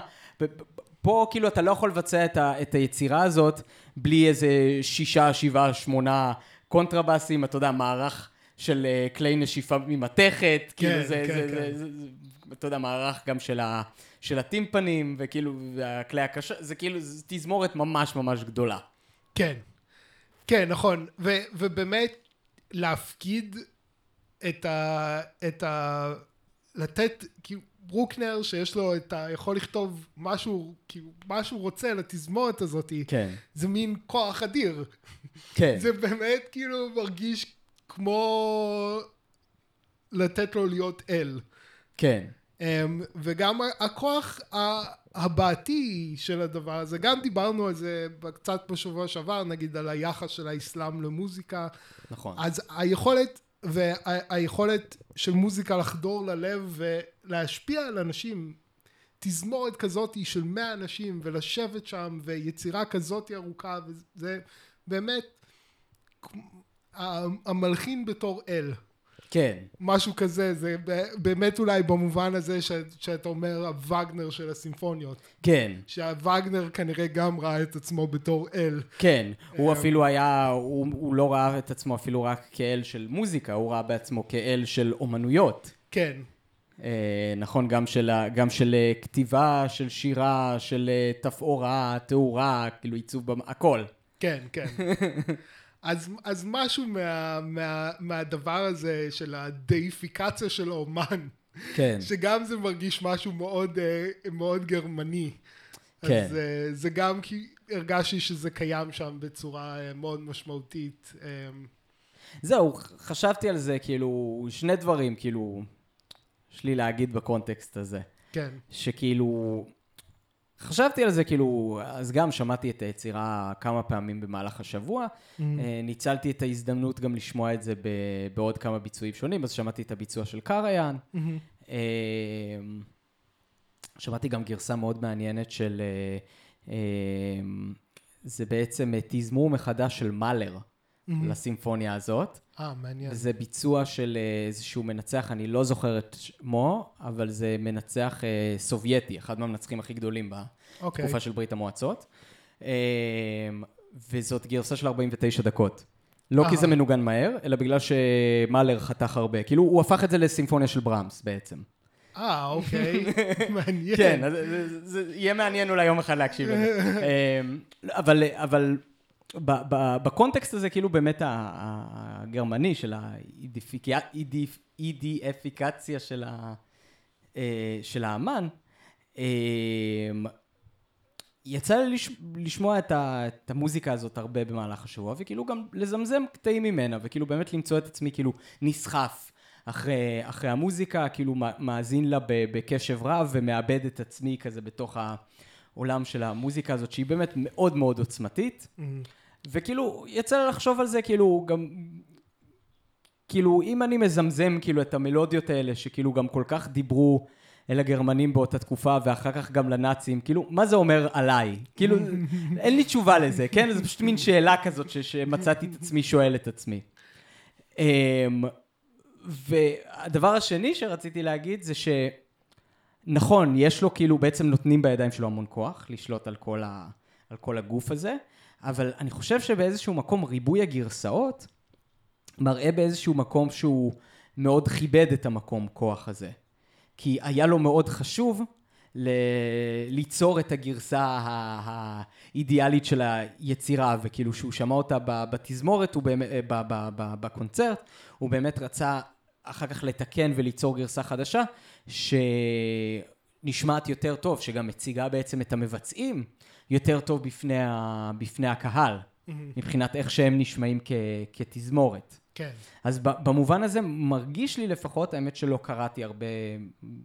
פה כאילו אתה לא יכול לבצע את, ה, את היצירה הזאת בלי איזה שישה, שבעה, שמונה קונטרבאסים, אתה יודע, מערך של אה, כלי נשיפה ממתכת, כן, כאילו זה, כן, זה, כן. זה, זה, זה, אתה יודע, מערך גם של, ה, של הטימפנים, וכאילו, והכלי הקשה, זה כאילו, זה תזמורת ממש ממש גדולה. כן, כן, נכון, ו, ובאמת להפקיד את ה... את ה... לתת, כאילו, ברוקנר שיש לו את ה... יכול לכתוב משהו, כאילו, מה שהוא רוצה לתזמורת הזאת, כן. זה מין כוח אדיר. כן. זה באמת כאילו מרגיש כמו לתת לו להיות אל. כן. Um, וגם הכוח הבעתי של הדבר הזה, גם דיברנו על זה קצת בשבוע שעבר, נגיד על היחס של האסלאם למוזיקה. נכון. אז היכולת, והיכולת של מוזיקה לחדור ללב ולהשפיע על אנשים, תזמורת כזאת של מאה אנשים ולשבת שם ויצירה כזאת ארוכה, וזה באמת המלחין בתור אל. כן. משהו כזה, זה באמת אולי במובן הזה ש, שאתה אומר הווגנר של הסימפוניות. כן. שהווגנר כנראה גם ראה את עצמו בתור אל. כן, הוא אה, אפילו היה, הוא, הוא לא ראה את עצמו אפילו רק כאל של מוזיקה, הוא ראה בעצמו כאל של אומנויות. כן. אה, נכון, גם של, גם של אה, כתיבה, של שירה, של תפאורה, תאורה, כאילו עיצוב, הכל. כן, כן. אז, אז משהו מה, מה, מהדבר הזה של הדאיפיקציה של האומן, כן. שגם זה מרגיש משהו מאוד, אה, מאוד גרמני. כן. אז אה, זה גם כי הרגשתי שזה קיים שם בצורה אה, מאוד משמעותית. זהו, חשבתי על זה, כאילו, שני דברים, כאילו, יש לי להגיד בקונטקסט הזה. כן. שכאילו, חשבתי על זה, כאילו, אז גם שמעתי את היצירה כמה פעמים במהלך השבוע. Mm-hmm. ניצלתי את ההזדמנות גם לשמוע את זה בעוד כמה ביצועים שונים, אז שמעתי את הביצוע של קריין. Mm-hmm. שמעתי גם גרסה מאוד מעניינת של... אה, זה בעצם תזמור מחדש של מאלר mm-hmm. לסימפוניה הזאת. אה, מעניין. זה ביצוע של איזשהו מנצח, אני לא זוכר את שמו, אבל זה מנצח אה, סובייטי, אחד מהמנצחים הכי גדולים בתקופה okay. של ברית המועצות. אה, וזאת גרסה של 49 דקות. לא כי זה מנוגן מהר, אלא בגלל שמאלר חתך הרבה. כאילו, הוא הפך את זה לסימפוניה של ברמס בעצם. אה, אוקיי, מעניין. כן, זה, זה יהיה מעניין אולי יום אחד להקשיב לזה. אבל, אבל בקונטקסט הזה, כאילו באמת הגרמני של האידיאפיקציה של, אה, של האמן, אה, יצא לי לשמוע את, ה, את המוזיקה הזאת הרבה במהלך השבוע, וכאילו גם לזמזם קטעים ממנה, וכאילו באמת למצוא את עצמי כאילו נסחף אחרי, אחרי המוזיקה, כאילו מאזין לה בקשב רב ומאבד את עצמי כזה בתוך העולם של המוזיקה הזאת, שהיא באמת מאוד מאוד עוצמתית. Mm-hmm. וכאילו, יצא לי לחשוב על זה, כאילו, גם... כאילו, אם אני מזמזם כאילו את המלודיות האלה, שכאילו גם כל כך דיברו אל הגרמנים באותה תקופה, ואחר כך גם לנאצים, כאילו, מה זה אומר עליי? כאילו, אין לי תשובה לזה, כן? זה פשוט מין שאלה כזאת ש- שמצאתי את עצמי שואל את עצמי. אמ, והדבר השני שרציתי להגיד זה שנכון, יש לו כאילו, בעצם נותנים בידיים שלו המון כוח לשלוט על כל, ה, על כל הגוף הזה, אבל אני חושב שבאיזשהו מקום ריבוי הגרסאות מראה באיזשהו מקום שהוא מאוד כיבד את המקום כוח הזה. כי היה לו מאוד חשוב ל- ליצור את הגרסה האידיאלית של היצירה, וכאילו שהוא שמע אותה בתזמורת, הוא באמת, ב- בקונצרט, הוא באמת רצה אחר כך לתקן וליצור גרסה חדשה, שנשמעת יותר טוב, שגם מציגה בעצם את המבצעים יותר טוב בפני, ה- בפני הקהל, מבחינת איך שהם נשמעים כ- כתזמורת. כן. אז במובן הזה מרגיש לי לפחות, האמת שלא קראתי הרבה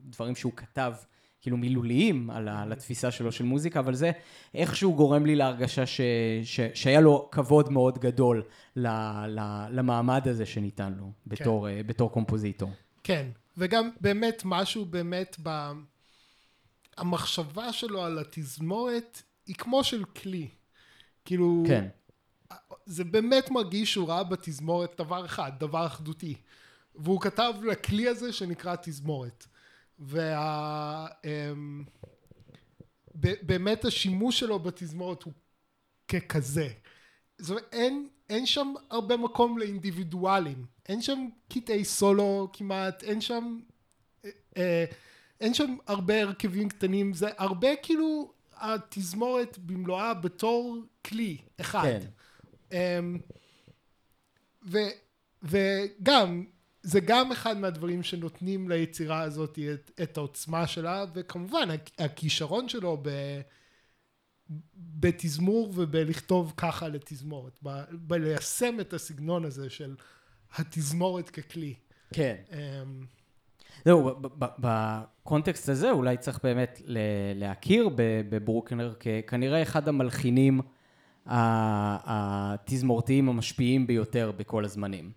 דברים שהוא כתב, כאילו מילוליים על, ה- על התפיסה שלו של מוזיקה, אבל זה איכשהו גורם לי להרגשה ש, ש, שהיה לו כבוד מאוד גדול ל, ל, למעמד הזה שניתן לו בתור, כן. בתור קומפוזיטור. כן, וגם באמת משהו באמת ב... המחשבה שלו על התזמורת היא כמו של כלי. כאילו, כן, זה באמת מרגיש שהוא ראה בתזמורת דבר אחד, דבר אחדותי. והוא כתב לכלי הזה שנקרא תזמורת. וה... אמ, באמת השימוש שלו בתזמורת הוא ככזה. זאת אומרת, אין, אין שם הרבה מקום לאינדיבידואלים. אין שם קטעי סולו כמעט, אין שם... אה, אה, אין שם הרבה הרכבים קטנים, זה הרבה כאילו התזמורת במלואה בתור כלי אחד. כן. אמ, ו, וגם, זה גם אחד מהדברים שנותנים ליצירה הזאת את, את העוצמה שלה, וכמובן הכ- הכישרון שלו ב, בתזמור ובלכתוב ככה לתזמורת, ב, בליישם את הסגנון הזה של התזמורת ככלי. כן. אמ, זהו, בקונטקסט הזה אולי צריך באמת להכיר בברוקנר ככנראה אחד המלחינים התזמורתיים המשפיעים ביותר בכל הזמנים.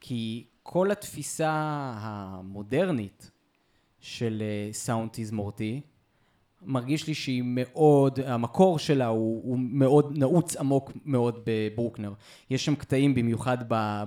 כי כל התפיסה המודרנית של אה, סאונד תזמורתי, מרגיש לי שהיא מאוד, המקור שלה הוא, הוא מאוד נעוץ עמוק מאוד בברוקנר. יש שם קטעים, במיוחד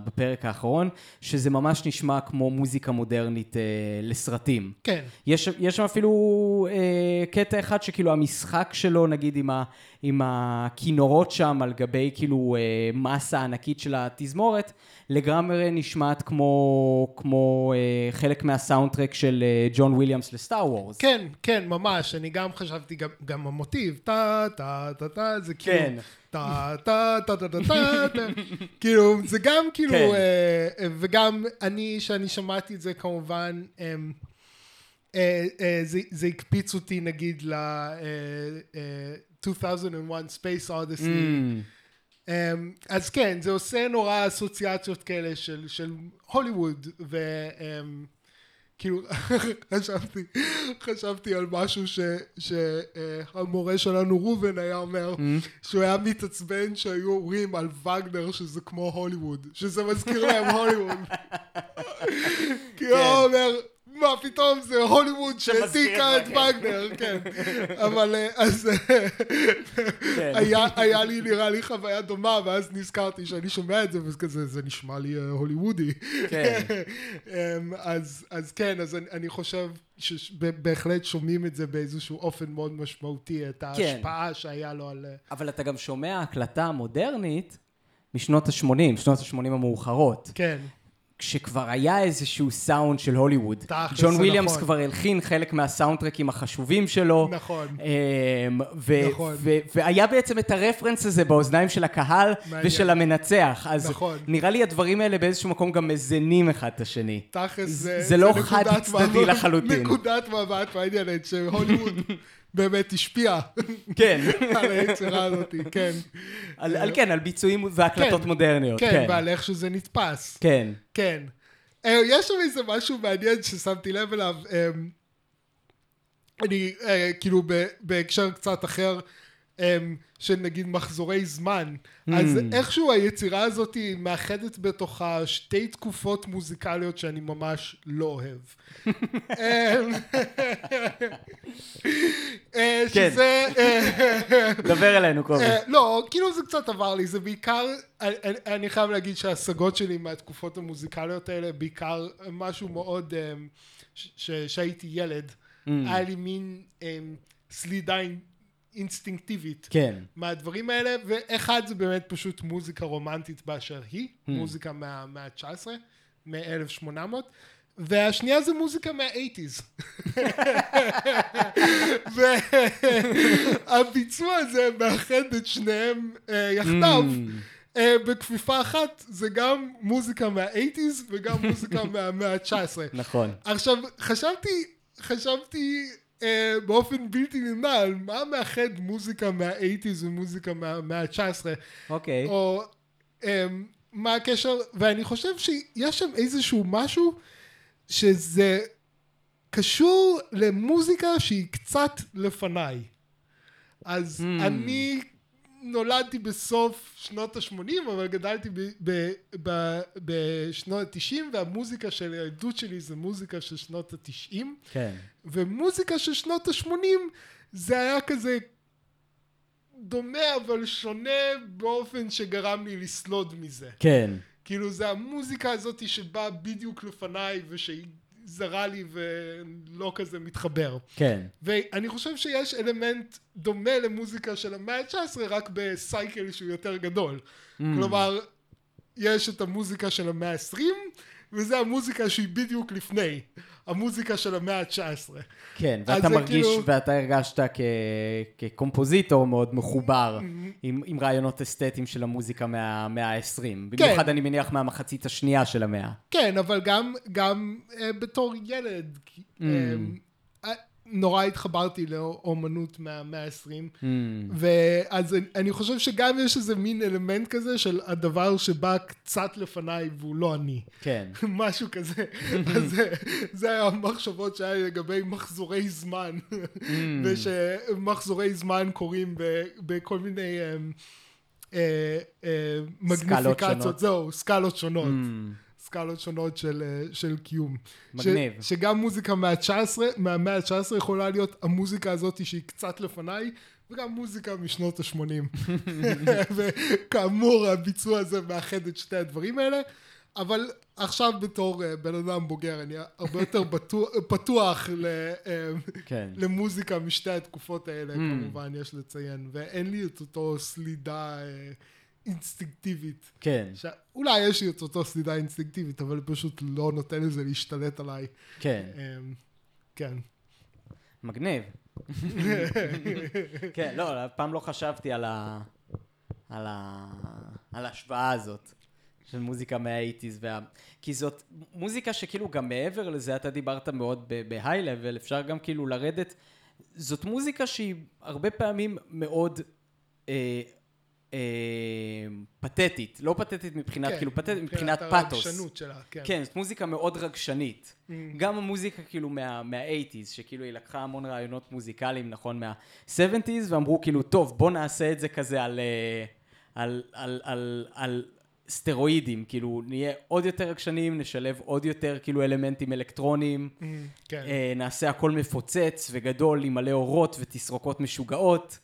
בפרק האחרון, שזה ממש נשמע כמו מוזיקה מודרנית אה, לסרטים. כן, יש, יש שם אפילו אה, קטע אחד שכאילו המשחק שלו, נגיד עם, ה, עם הכינורות שם על גבי כאילו אה, מסה ענקית של התזמורת, לגמרי נשמעת כמו, כמו אה, חלק מהסאונדטרק של אה, ג'ון וויליאמס לסטאר וורס. כן, כן, ממש, אני גם חשבתי, גם, גם המוטיב, טה, טה, טה, טה, זה כאילו, כן. טה, טה, טה, טה, טה, טה, כאילו, זה גם כאילו, כן. אה, אה, וגם אני, שאני שמעתי את זה כמובן, אה, אה, אה, זה, זה הקפיץ אותי נגיד ל... אה, אה, 2001 Space Odyssey. Mm, Um, אז כן, זה עושה נורא אסוציאציות כאלה של, של הוליווד, וכאילו, חשבתי, חשבתי על משהו ש, שהמורה שלנו ראובן היה אומר, שהוא היה מתעצבן שהיו אומרים על וגנר שזה כמו הוליווד, שזה מזכיר להם הוליווד. כי הוא אומר, מה פתאום זה הוליווד שהעתיקה את וגנר." כן. אבל אה, אז אה, כן. היה, לי נראה לי חוויה דומה, ואז נזכרתי שאני שומע את זה, וזה כזה, זה נשמע לי אה, הוליוודי. כן. אמ, אז, כן, אז אני, חושב שבהחלט שומעים את זה באיזשהו אופן מאוד משמעותי, את ההשפעה שהיה לו על... אבל אתה גם שומע הקלטה מודרנית משנות ה-80, שנות ה-80 המאוחרות. כן, כשכבר היה איזשהו סאונד של הוליווד. תכלס, ג'ון זה וויליאמס נכון. כבר הלחין חלק מהסאונדטרקים החשובים שלו. נכון. אמ, ו- נכון. ו- והיה בעצם את הרפרנס הזה באוזניים של הקהל מעניין. ושל המנצח. אז נכון. נראה לי הדברים האלה באיזשהו מקום גם מזינים אחד את השני. תכלס זה זה... לא נקודת חד-צדדי לחלוטין. נקודת מבט מעניינת שהוליווד באמת השפיע כן. על היצירה הזאת, כן. על, על כן, על ביצועים והקלטות כן. מודרניות. כן, כן. ועל איך שזה נתפס. כן. כן. אה, יש שם איזה משהו מעניין ששמתי לב אליו. אה, אני, אה, כאילו, בהקשר קצת אחר, אמ, של נגיד מחזורי זמן. אז Hmm. איכשהו היצירה הזאת היא מאחדת בתוכה שתי תקופות מוזיקליות שאני ממש לא אוהב. אמ, אה, כן. שזה... אה, דבר אלינו, קובי. אה, לא, כאילו זה קצת עבר לי, זה בעיקר, אני- חייב להגיד שההשגות שלי מהתקופות המוזיקליות האלה, בעיקר משהו מאוד, ש- שהייתי ילד, Mm. היה לי מין אה, סלידה אינסטינקטיבית. כן. מהדברים האלה, ואחד זה באמת פשוט מוזיקה רומנטית באשר היא, Hmm. מוזיקה מהמאה ה-19, מ-1800, והשנייה זה מוזיקה מה-80's. והביצוע הזה מאחד את שניהם אה, יחדיו. Hmm. אה, בכפיפה אחת זה גם מוזיקה מה-80's וגם מוזיקה מהמאה ה-19. נכון. עכשיו, חשבתי, חשבתי באופן בלתי נמנע על מה מאחד מוזיקה מה-80's ומוזיקה מהמאה ה-19, אוקיי. או אה, מה הקשר, ואני חושב שיש שם איזשהו משהו שזה קשור למוזיקה שהיא קצת לפניי. אז Hmm. אני נולדתי בסוף שנות ה-80, אבל גדלתי ב- ב- ב- בשנות ה-90, והמוזיקה של הילדות שלי זה מוזיקה של שנות ה-90, כן. ומוזיקה של שנות ה-80 זה היה כזה דומה אבל שונה באופן שגרם לי לסלוד מזה. כן. כאילו זה המוזיקה הזאת שבאה בדיוק לפניי ושהיא זרה לי ולא כזה מתחבר. כן. ואני חושב שיש אלמנט דומה למוזיקה של המאה ה-19 רק בסייקל שהוא יותר גדול. Mm. כלומר, יש את המוזיקה של המאה ה-20 וזה המוזיקה שהיא בדיוק לפני. המוזיקה של המאה ה-19. כן, ואתה מרגיש, כאילו- ואתה הרגשת כ... כקומפוזיטור מאוד מחובר עם, עם רעיונות אסתטיים של המוזיקה מהמאה ה-20. במיוחד אני מניח מהמחצית השנייה של המאה. כן, אבל גם, גם אה, בתור ילד, Mm. אה, אה, נורא התחברתי לאומנות מהמאה ה-20. Mm. ואז אני- אני חושב שגם יש איזה מין אלמנט כזה של הדבר שבא קצת לפניי והוא לא אני. כן. משהו כזה. אז זה- זה היה המחשבות שהיה לי לגבי מחזורי זמן. Mm. ושמחזורי זמן קורים ב- בכל מיני אה, אה, אה, מגניפיקציות. שונות. זהו, סקלות שונות. Mm. סקלות שונות של, אה, של קיום. מגניב. ש, שגם מוזיקה מה-19, מהמאה ה-19 יכולה להיות המוזיקה הזאת שהיא קצת לפניי, וגם מוזיקה משנות ה-80. וכאמור, הביצוע הזה מאחד את שתי הדברים האלה. אבל עכשיו בתור אה, בן אדם בוגר, אני הרבה יותר בטוח, פתוח ל, אה, כן. למוזיקה משתי התקופות האלה, Mm. כמובן, יש לציין. ואין לי את אותו סלידה אינסטינקטיבית. כן. ש... אולי יש לי את אותו סלידה אינסטינקטיבית, אבל פשוט לא נותן לזה להשתלט עליי. כן. אמ, כן. מגניב. כן, לא, אף פעם לא חשבתי על ה... על ה... על ההשוואה הזאת של מוזיקה מהאיטיז וה... כי זאת מוזיקה שכאילו גם מעבר לזה, אתה דיברת מאוד בהיי-לבל, אפשר גם כאילו לרדת. זאת מוזיקה שהיא הרבה פעמים מאוד אה, פתטית. לא פתטית מבחינת, כן, כאילו פתטית מבחינת פאתוס. הרגשנות שלה, כן. כן, זאת מוזיקה מאוד רגשנית. Mm. גם המוזיקה כאילו מה, מה-80's, שכאילו היא לקחה המון רעיונות מוזיקליים, נכון, מה-70's, ואמרו כאילו, טוב, בוא נעשה את זה כזה על, אה, על, על, על, על סטרואידים, כאילו, נהיה עוד יותר רגשניים, נשלב עוד יותר כאילו אלמנטים אלקטרוניים, Mm, כן. אה, נעשה הכל מפוצץ וגדול עם מלא אורות ותסרוקות משוגעות,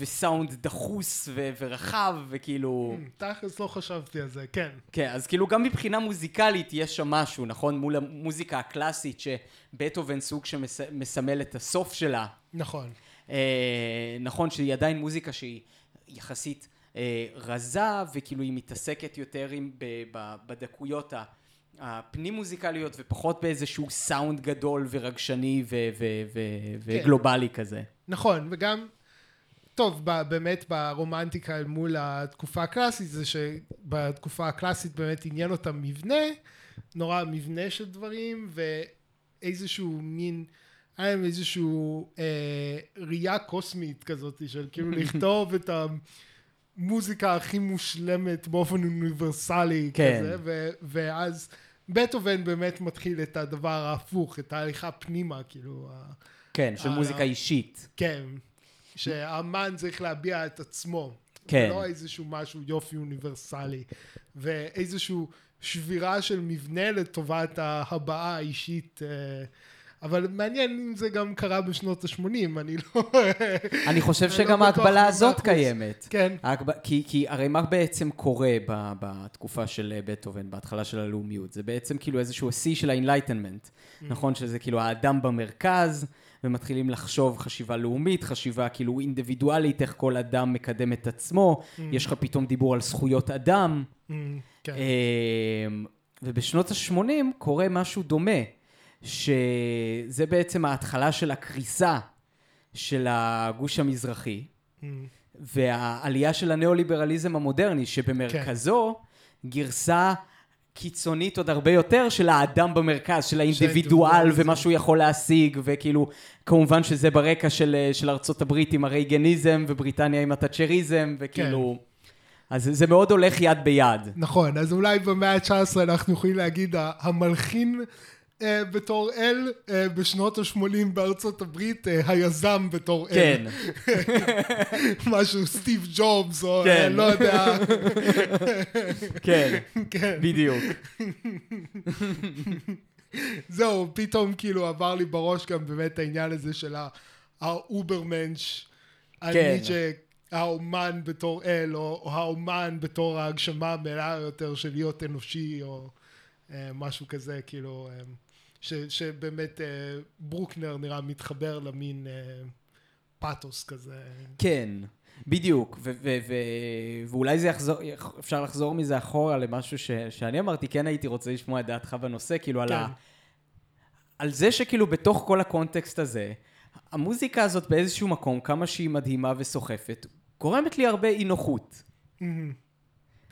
וסאונד דחוס ו- ורחב, וכאילו... Mm, תכלס לא חשבתי על זה, כן. כן, אז כאילו גם מבחינה מוזיקלית יש שם משהו, נכון? מול המוזיקה הקלאסית שבטהובן סוג שמסמל את הסוף שלה. נכון. אה, נכון שהיא עדיין מוזיקה שהיא יחסית אה, רזה, וכאילו היא מתעסקת יותר עם, ב, ב, בדקויות ה- הפנים מוזיקליות ופחות באיזשהו סאונד גדול ורגשני ו- ו- ו- וגלובלי כזה. נכון, וגם, טוב, ב- באמת ברומנטיקה אל מול התקופה הקלאסית, זה שבתקופה הקלאסית באמת עניין אותם מבנה, נורא מבנה של דברים, ואיזשהו מין, היה להם איזשהו אה, ראייה קוסמית כזאת, של כאילו לכתוב את המוזיקה הכי מושלמת באופן אוניברסלי כן. כזה, ו- ואז בטהובן באמת מתחיל את הדבר ההפוך, את ההליכה פנימה, כאילו, כן, של מוזיקה אישית. כן. שהאמן צריך להביע את עצמו. כן. לא איזשהו משהו יופי אוניברסלי, ואיזשהו שבירה של מבנה לטובת ההבעה האישית. אה, אבל מעניין אם זה גם קרה בשנות ה-80, אני לא... אני חושב שגם לא ההקבלה במאה הזאת. קיימת. כן. כי, הרי מה בעצם קורה בתקופה של אה, בטהובן, בהתחלה של הלאומיות? זה בעצם כאילו איזשהו שיא של ה-enlightenment, Mm. נכון? שזה כאילו האדם במרכז, ומתחילים לחשוב חשיבה לאומית, חשיבה כאילו אינדיבידואלית, איך כל אדם מקדם את עצמו, יש לך פתאום דיבור על זכויות אדם. Mm, כן. אמ, ובשנות ה-80 קורה משהו דומה, שזה בעצם ההתחלה של הקריסה של הגוש המזרחי, Mm, והעלייה של הניאו-ליברליזם המודרני, שבמרכזו גרסה קיצונית עוד הרבה יותר של האדם במרכז, של האינדיבידואל. ומה שהוא יכול להשיג, וכאילו, כמובן שזה ברקע של, של ארצות הברית עם הרייגניזם, ובריטניה עם התאצ'ריזם, וכאילו... אז זה מאוד הולך יד ביד. נכון, אז אולי במאה ה-19 אנחנו יכולים להגיד המלחין אה, בתור אל, אה, בשנות ה-80 בארצות הברית, אה, היזם בתור אל. כן, משהו סטיב ג'ובס, או כן. אה, לא יודע. כן, כן. בדיוק. זהו, פתאום כאילו עבר לי בראש גם באמת העניין הזה של האוברמנש. כן. האומן בתור אל, או, או האומן בתור ההגשמה המלאה יותר של להיות אנושי, או אה, משהו כזה, כאילו, אה, ש, שבאמת אה, ברוקנר נראה מתחבר למין אה, פאתוס כזה. כן, בדיוק, ו- ו- ו- ואולי זה יחזור, אפשר לחזור מזה אחורה למשהו ש- שאני אמרתי, כן הייתי רוצה לשמוע את דעתך בנושא, כאילו על, כן. ה- על זה שכאילו בתוך כל הקונטקסט הזה, המוזיקה הזאת באיזשהו מקום, כמה שהיא מדהימה וסוחפת, גורמת לי הרבה אי נוחות. מהמם.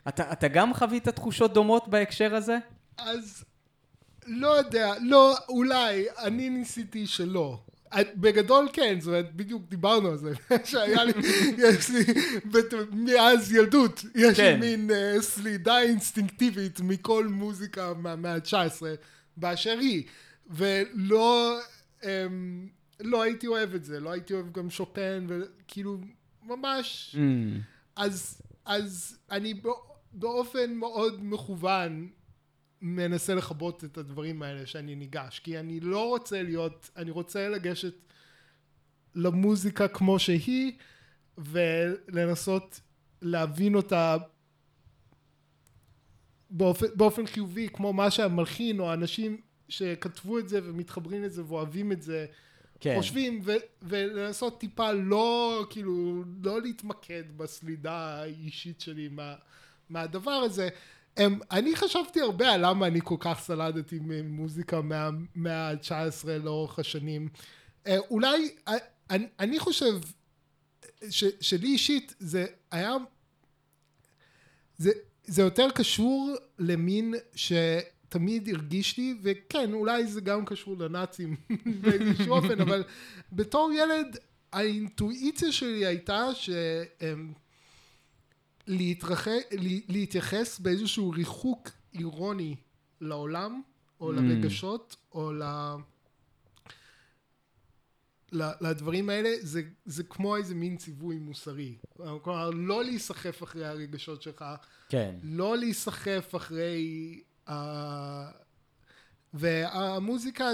אתה, אתה גם חווית תחושות דומות בהקשר הזה? אז לא יודע, לא, אולי, אני ניסיתי שלא. בגדול כן, זאת אומרת, בדיוק דיברנו על זה, שהיה לי, יש לי, מאז ילדות, יש כן. לי מין uh, סלידה אינסטינקטיבית מכל מוזיקה מהמאה ה-19 באשר היא, ולא, um, לא הייתי אוהב את זה, לא הייתי אוהב גם שופן, וכאילו, ממש, Mm, אז, אז אני בא- באופן מאוד מכוון מנסה לכבות את הדברים האלה שאני ניגש, כי אני לא רוצה להיות, אני רוצה לגשת למוזיקה כמו שהיא, ולנסות להבין אותה באופן, באופן חיובי, כמו מה שהמלחין או האנשים שכתבו את זה ומתחברים לזה ואוהבים את זה, כן. חושבים, ו- ולנסות טיפה לא, כאילו, לא להתמקד בסלידה האישית שלי מה, מהדבר הזה. הם, אני חשבתי הרבה על למה אני כל כך סלדתי ממוזיקה מה- מהמאה ה-19 לאורך השנים. אה, אולי, אה, אני, אני חושב ש, שלי אישית זה היה, זה, זה יותר קשור למין שתמיד הרגיש לי, וכן, אולי זה גם קשור לנאצים באיזשהו אופן, אבל בתור ילד, האינטואיציה שלי הייתה ש... להתרח... לה- להתייחס באיזשהו ריחוק אירוני לעולם, או Mm. לרגשות, או ל... לדברים האלה, זה, זה כמו איזה מין ציווי מוסרי. כלומר, לא להיסחף אחרי הרגשות שלך, כן. לא להיסחף אחרי... ה... והמוזיקה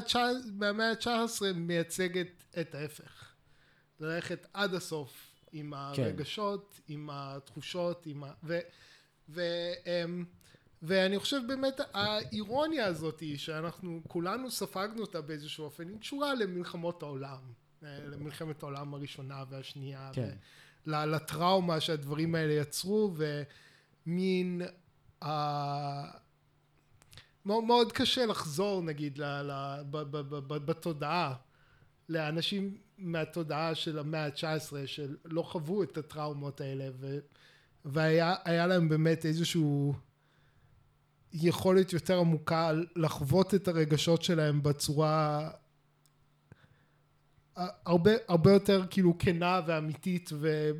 מהמאה ה-19 מייצגת את ההפך. ללכת עד הסוף עם הרגשות, עם התחושות, עם ה... ו... ו... אמ, ואני חושב באמת האירוניה הזאת היא שאנחנו כולנו ספגנו אותה באיזשהו אופן, היא קשורה למלחמות העולם, אה, למלחמת העולם הראשונה והשנייה, כן. ול- לטראומה שהדברים האלה יצרו, ומין... ה- מאוד, מאוד קשה לחזור נגיד ל, ל, ב, ב, ב, ב, בתודעה לאנשים מהתודעה של המאה ה-19 שלא חוו את הטראומות האלה ו, והיה היה להם באמת איזשהו יכולת יותר עמוקה לחוות את הרגשות שלהם בצורה הרבה, הרבה יותר כאילו כנה ואמיתית ו...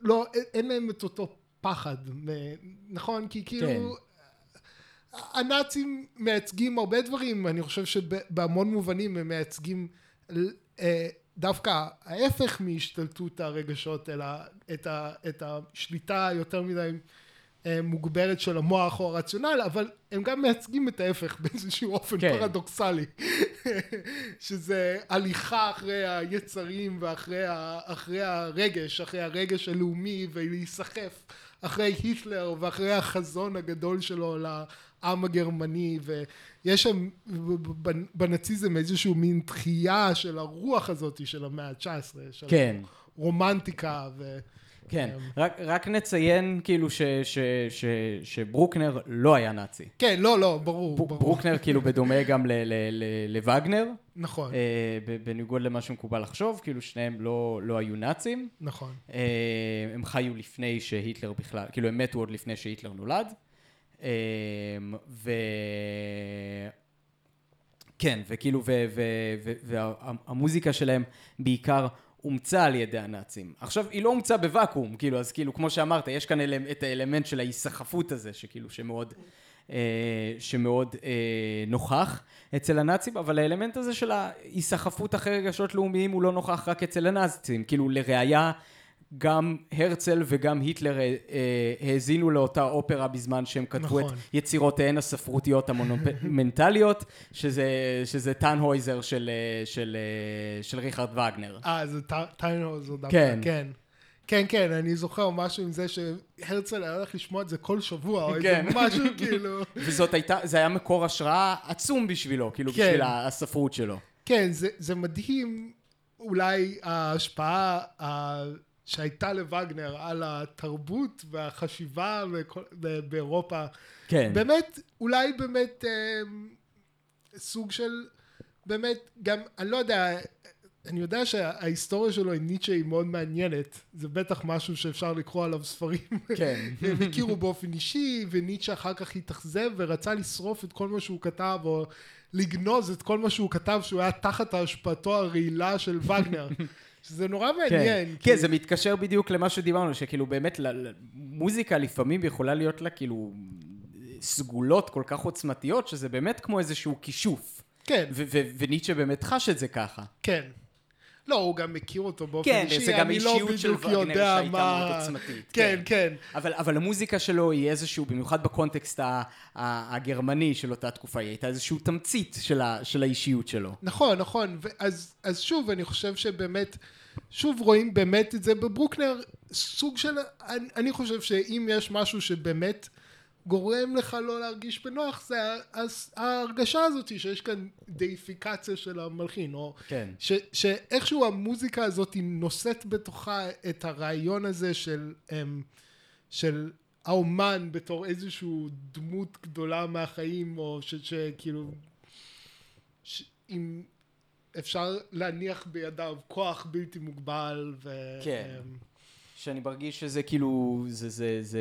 לא, אין להם את אותו פחד, נכון? כי כאילו... כן. הנאצים מייצגים הרבה דברים, אני חושב שבהמון מובנים הם מייצגים אה, דווקא ההפך מהשתלטות הרגשות, אלא את, ה, את השליטה היותר מדי אה, מוגברת של המוח או הרציונל, אבל הם גם מייצגים את ההפך באיזשהו אופן כן. פרדוקסלי. שזה הליכה אחרי היצרים ואחרי ה, אחרי הרגש, אחרי הרגש הלאומי ולהיסחף אחרי היטלר ואחרי החזון הגדול שלו לעם הגרמני ויש שם בנאציזם איזשהו מין תחייה של הרוח הזאת של המאה ה-19, של כן. רומנטיקה ו... כן, אמ, רק, רק נציין כאילו ש, ש, ש, שברוקנר לא היה נאצי. כן, לא, לא, ברור, ב, ברור. ברוקנר כאילו בדומה גם ל, ל, ל, לווגנר. נכון. אה, בניגוד למה שמקובל לחשוב, כאילו שניהם לא, לא היו נאצים. נכון. אה, הם חיו לפני שהיטלר בכלל, כאילו הם מתו עוד לפני שהיטלר נולד. אה, ו... כן, וכאילו, והמוזיקה שלהם בעיקר אומצה על ידי הנאצים. עכשיו, היא לא אומצה בוואקום, כאילו, אז כאילו, כמו שאמרת, יש כאן אל, את האלמנט של ההיסחפות הזה, שכאילו, שמאוד, אה, שמאוד אה, נוכח אצל הנאצים, אבל האלמנט הזה של ההיסחפות אחרי רגשות לאומיים הוא לא נוכח רק אצל הנאצים. כאילו, לראיה, גם הרצל וגם היטלר אה, אה, האזינו לאותה אופרה בזמן שהם כתבו נכון. את יצירותיהן הספרותיות המונומנטליות, שזה, שזה טאנהויזר של, אה, של, של ריכרד וגנר. אה, זה טאנהויזר דווקא, כן. כן. כן, כן, אני זוכר משהו עם זה שהרצל היה הולך לשמוע את זה כל שבוע, או כן. איזה משהו כאילו... וזאת הייתה, זה היה מקור השראה עצום בשבילו, כאילו כן. בשביל הספרות שלו. כן, זה, זה מדהים, אולי ההשפעה שהייתה לווגנר על התרבות והחשיבה באירופה. כן. באמת, אולי באמת אה, סוג של, באמת, גם, אני לא יודע, אני יודע שההיסטוריה שלו עם ניטשה היא מאוד מעניינת, זה בטח משהו שאפשר לקרוא עליו ספרים. כן. הם הכירו באופן אישי, וניטשה אחר כך התאכזב ורצה לשרוף את כל מה שהוא כתב, או לגנוז את כל מה שהוא כתב שהוא היה תחת השפעתו הרעילה של וגנר. שזה נורא מעניין. כן, כי... כן, זה מתקשר בדיוק למה שדיברנו, שכאילו באמת מוזיקה לפעמים יכולה להיות לה כאילו סגולות כל כך עוצמתיות, שזה באמת כמו איזשהו כישוף. כן. וניטשה באמת חש את זה ככה. כן. לא, הוא גם מכיר אותו באופן כן, אישי, כן, זה גם לא אישיות של וגנר שהייתה מה... מאוד עוצמתית. כן, כן. כן. אבל, אבל המוזיקה שלו היא איזשהו, במיוחד בקונטקסט הגרמני של אותה תקופה, היא הייתה איזשהו תמצית של, ה, של האישיות שלו. נכון, נכון. אז, אז שוב, אני חושב שבאמת, שוב רואים באמת את זה בברוקנר, סוג של, אני, אני חושב שאם יש משהו שבאמת... גורם לך לא להרגיש בנוח זה ההרגשה הזאת שיש כאן דאיפיקציה של המלחין או כן. ש, שאיכשהו המוזיקה הזאת נושאת בתוכה את הרעיון הזה של, אמ, של האומן בתור איזושהי דמות גדולה מהחיים או ש, שכאילו אם אפשר להניח בידיו כוח בלתי מוגבל ו... כן. אמ, שאני מרגיש שזה כאילו זה זה זה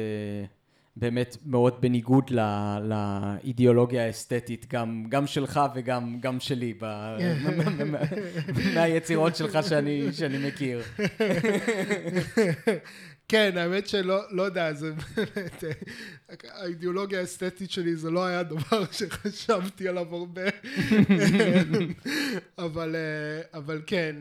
באמת מאוד בניגוד לא, לאידיאולוגיה האסתטית, גם, גם שלך וגם גם שלי, ב, מהיצירות שלך שאני, שאני מכיר. כן, האמת שלא לא יודע, זה באמת, האידיאולוגיה האסתטית שלי זה לא היה דבר שחשבתי עליו הרבה, אבל, אבל כן.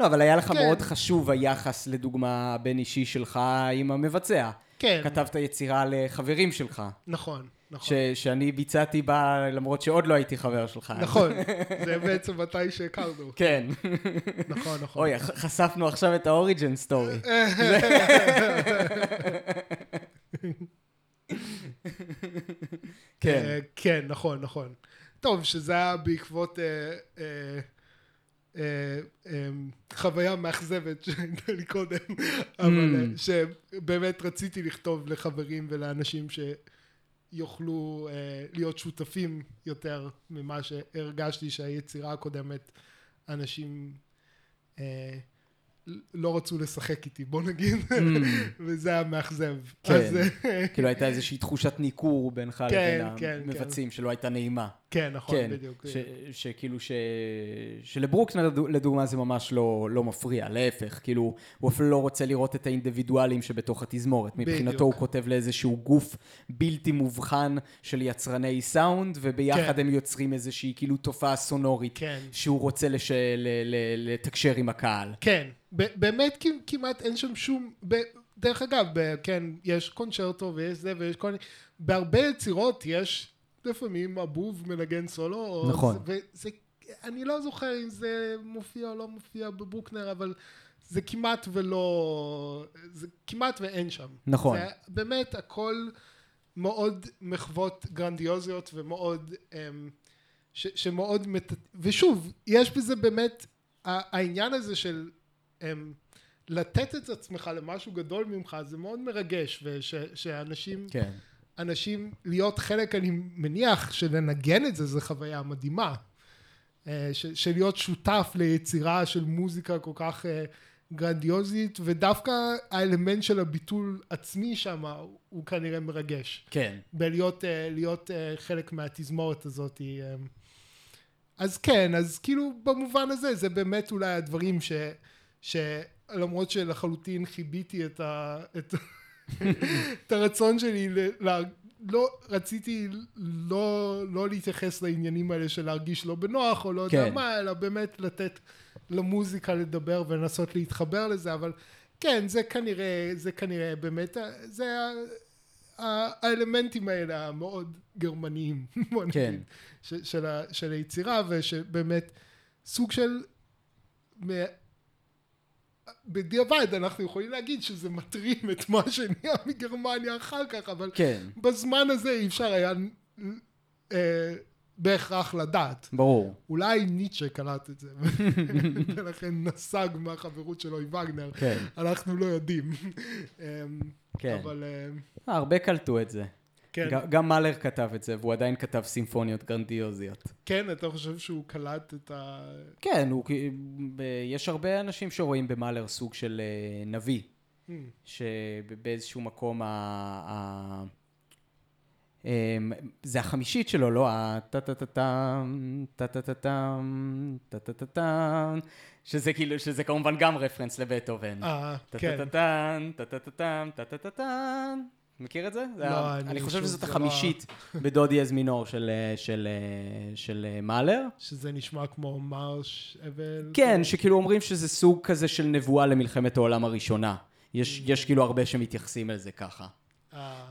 לא, אבל היה לך כן. מאוד חשוב היחס, לדוגמה, הבין אישי שלך עם המבצע. כן. כתבת יצירה לחברים שלך. נכון, נכון. ש- שאני ביצעתי בה, למרות שעוד לא הייתי חבר שלך. נכון, זה בעצם מתי שהכרנו. כן. נכון, נכון. אוי, חשפנו עכשיו את האוריג'ן סטורי. כן. אה, כן, נכון, נכון. טוב, שזה היה בעקבות... אה, אה, חוויה מאכזבת שהייתה לי קודם, אבל אה. שבאמת רציתי לכתוב לחברים ולאנשים שיוכלו להיות שותפים יותר ממה שהרגשתי שהיצירה הקודמת אנשים לא רצו לשחק איתי, בוא נגיד, Mm. וזה היה מאכזב. כן. אה, כאילו הייתה איזושהי תחושת ניכור בינך כן, לבין כן, המבצעים שלא הייתה נעימה. כן, נכון, כן, בדיוק. שכאילו ש... שלברוקנר לדו- לדוגמה זה ממש לא, לא מפריע, להפך, כאילו הוא אפילו לא רוצה לראות את האינדיבידואלים שבתוך התזמורת. מבחינתו. הוא כותב לאיזשהו גוף בלתי מובחן של יצרני סאונד, וביחד כן. הם יוצרים איזושהי כאילו תופעה סונורית כן. שהוא רוצה. לתקשר עם הקהל. כן, באמת כמעט אין שם שום... דרך אגב, כן, יש קונצ'רטו ויש זה ויש כל מיני... בהרבה יצירות יש לפעמים הבוב מנגן סולו. נכון. זה, וזה, אני לא זוכר אם זה מופיע או לא מופיע בברוקנר, אבל זה כמעט ולא... זה כמעט ואין שם. נכון. זה באמת הכל מאוד מחוות גרנדיוזיות ומאוד... אמ, ש, שמאוד... מת... ושוב, יש בזה באמת העניין הזה של אמ, לתת את עצמך למשהו גדול ממך זה מאוד מרגש ושאנשים כן. אנשים להיות חלק אני מניח שלנגן את זה זה חוויה מדהימה אה, ש- של להיות שותף ליצירה של מוזיקה כל כך אה, גרנדיוזית ודווקא האלמנט של הביטול עצמי שם הוא- כנראה מרגש כן. בלהיות אה, להיות חלק מהתזמורת הזאת. אז כן, אז כאילו במובן הזה זה באמת אולי הדברים ש... שלמרות שלחלוטין חיביתי את, ה... את... את הרצון שלי, ל... ל... לא, רציתי לא, לא להתייחס לעניינים האלה של להרגיש לא בנוח או לא יודע כן. מה, אלא באמת לתת למוזיקה לדבר ולנסות להתחבר לזה, אבל כן, זה כנראה, זה כנראה באמת, זה האלמנטים האלה המאוד גרמניים, בוא נגיד, כן. של, ה, של היצירה, ושבאמת סוג של, בדיעבד אנחנו יכולים להגיד שזה מטרים את מה שנהיה מגרמניה אחר כך, אבל כן. בזמן הזה אי אפשר היה אה, בהכרח לדעת. ברור. אולי ניטשה קלט את זה, ולכן נסג מהחברות שלו עם וגנר. כן. אנחנו לא יודעים. כן. אבל אמ, אה, הרבה קלטו את זה. כן, גם מאלר כתב את זה, והוא עדיין כתב סימפוניות גרנדיוזיות. כן, אתה חושב שהוא קלט את ה... כן, הוא, יש הרבה אנשים שרואים במאלר סוג של אה, נביא, Hmm, שבאיזשהו מקום ה... ה... אמ, זה החמישית שלו, לא? הטה-טה-טה-טם, טה-טה-טה-טם, טה-טה-טה-טם, שזה כאילו, שזה כמובן גם רפרנס לבטהובן. אה, כן. טה-טה-טה-טם, טה-טה-טה-טם, טה-טה-טה-טם. מכיר את זה? זה לא, ה- אני אני חושב שזאת זה לא- החמישית בדודי אז מינור של, אה, של, אה, של אה, מאלר. שזה נשמע כמו מרש אבל... כן, שכאילו אומרים שזה סוג כזה של נבואה למלחמת העולם הראשונה. יש, יש כאילו הרבה שמתייחסים לזה ככה.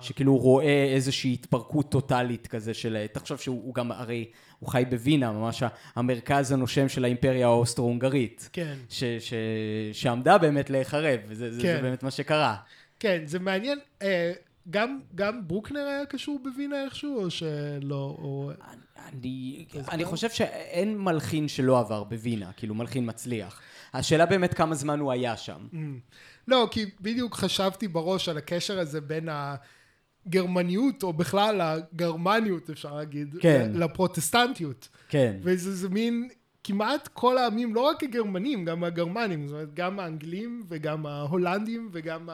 שכאילו הוא רואה איזושהי התפרקות טוטאלית כזה של... תחשוב שהוא הוא גם, הרי הוא חי בווינה, ממש המרכז הנושם של האימפריה האוסטרו-הונגרית. כן, ש, ש, שעמדה באמת להיחרב, וזה זה, כן. זה באמת מה שקרה. כן, זה מעניין. גם, גם ברוקנר היה קשור בווינה איכשהו, או שלא? או... אני? אני חושב שאין מלחין שלא עבר בווינה, כאילו מלחין מצליח. השאלה באמת כמה זמן הוא היה שם. Mm. לא, כי בדיוק חשבתי בראש על הקשר הזה בין הגרמניות, או בכלל הגרמניות, אפשר להגיד, כן. לפרוטסטנטיות. כן. וזה זה מין, כמעט כל העמים, לא רק הגרמנים, גם הגרמנים, זאת אומרת, גם האנגלים וגם ההולנדים וגם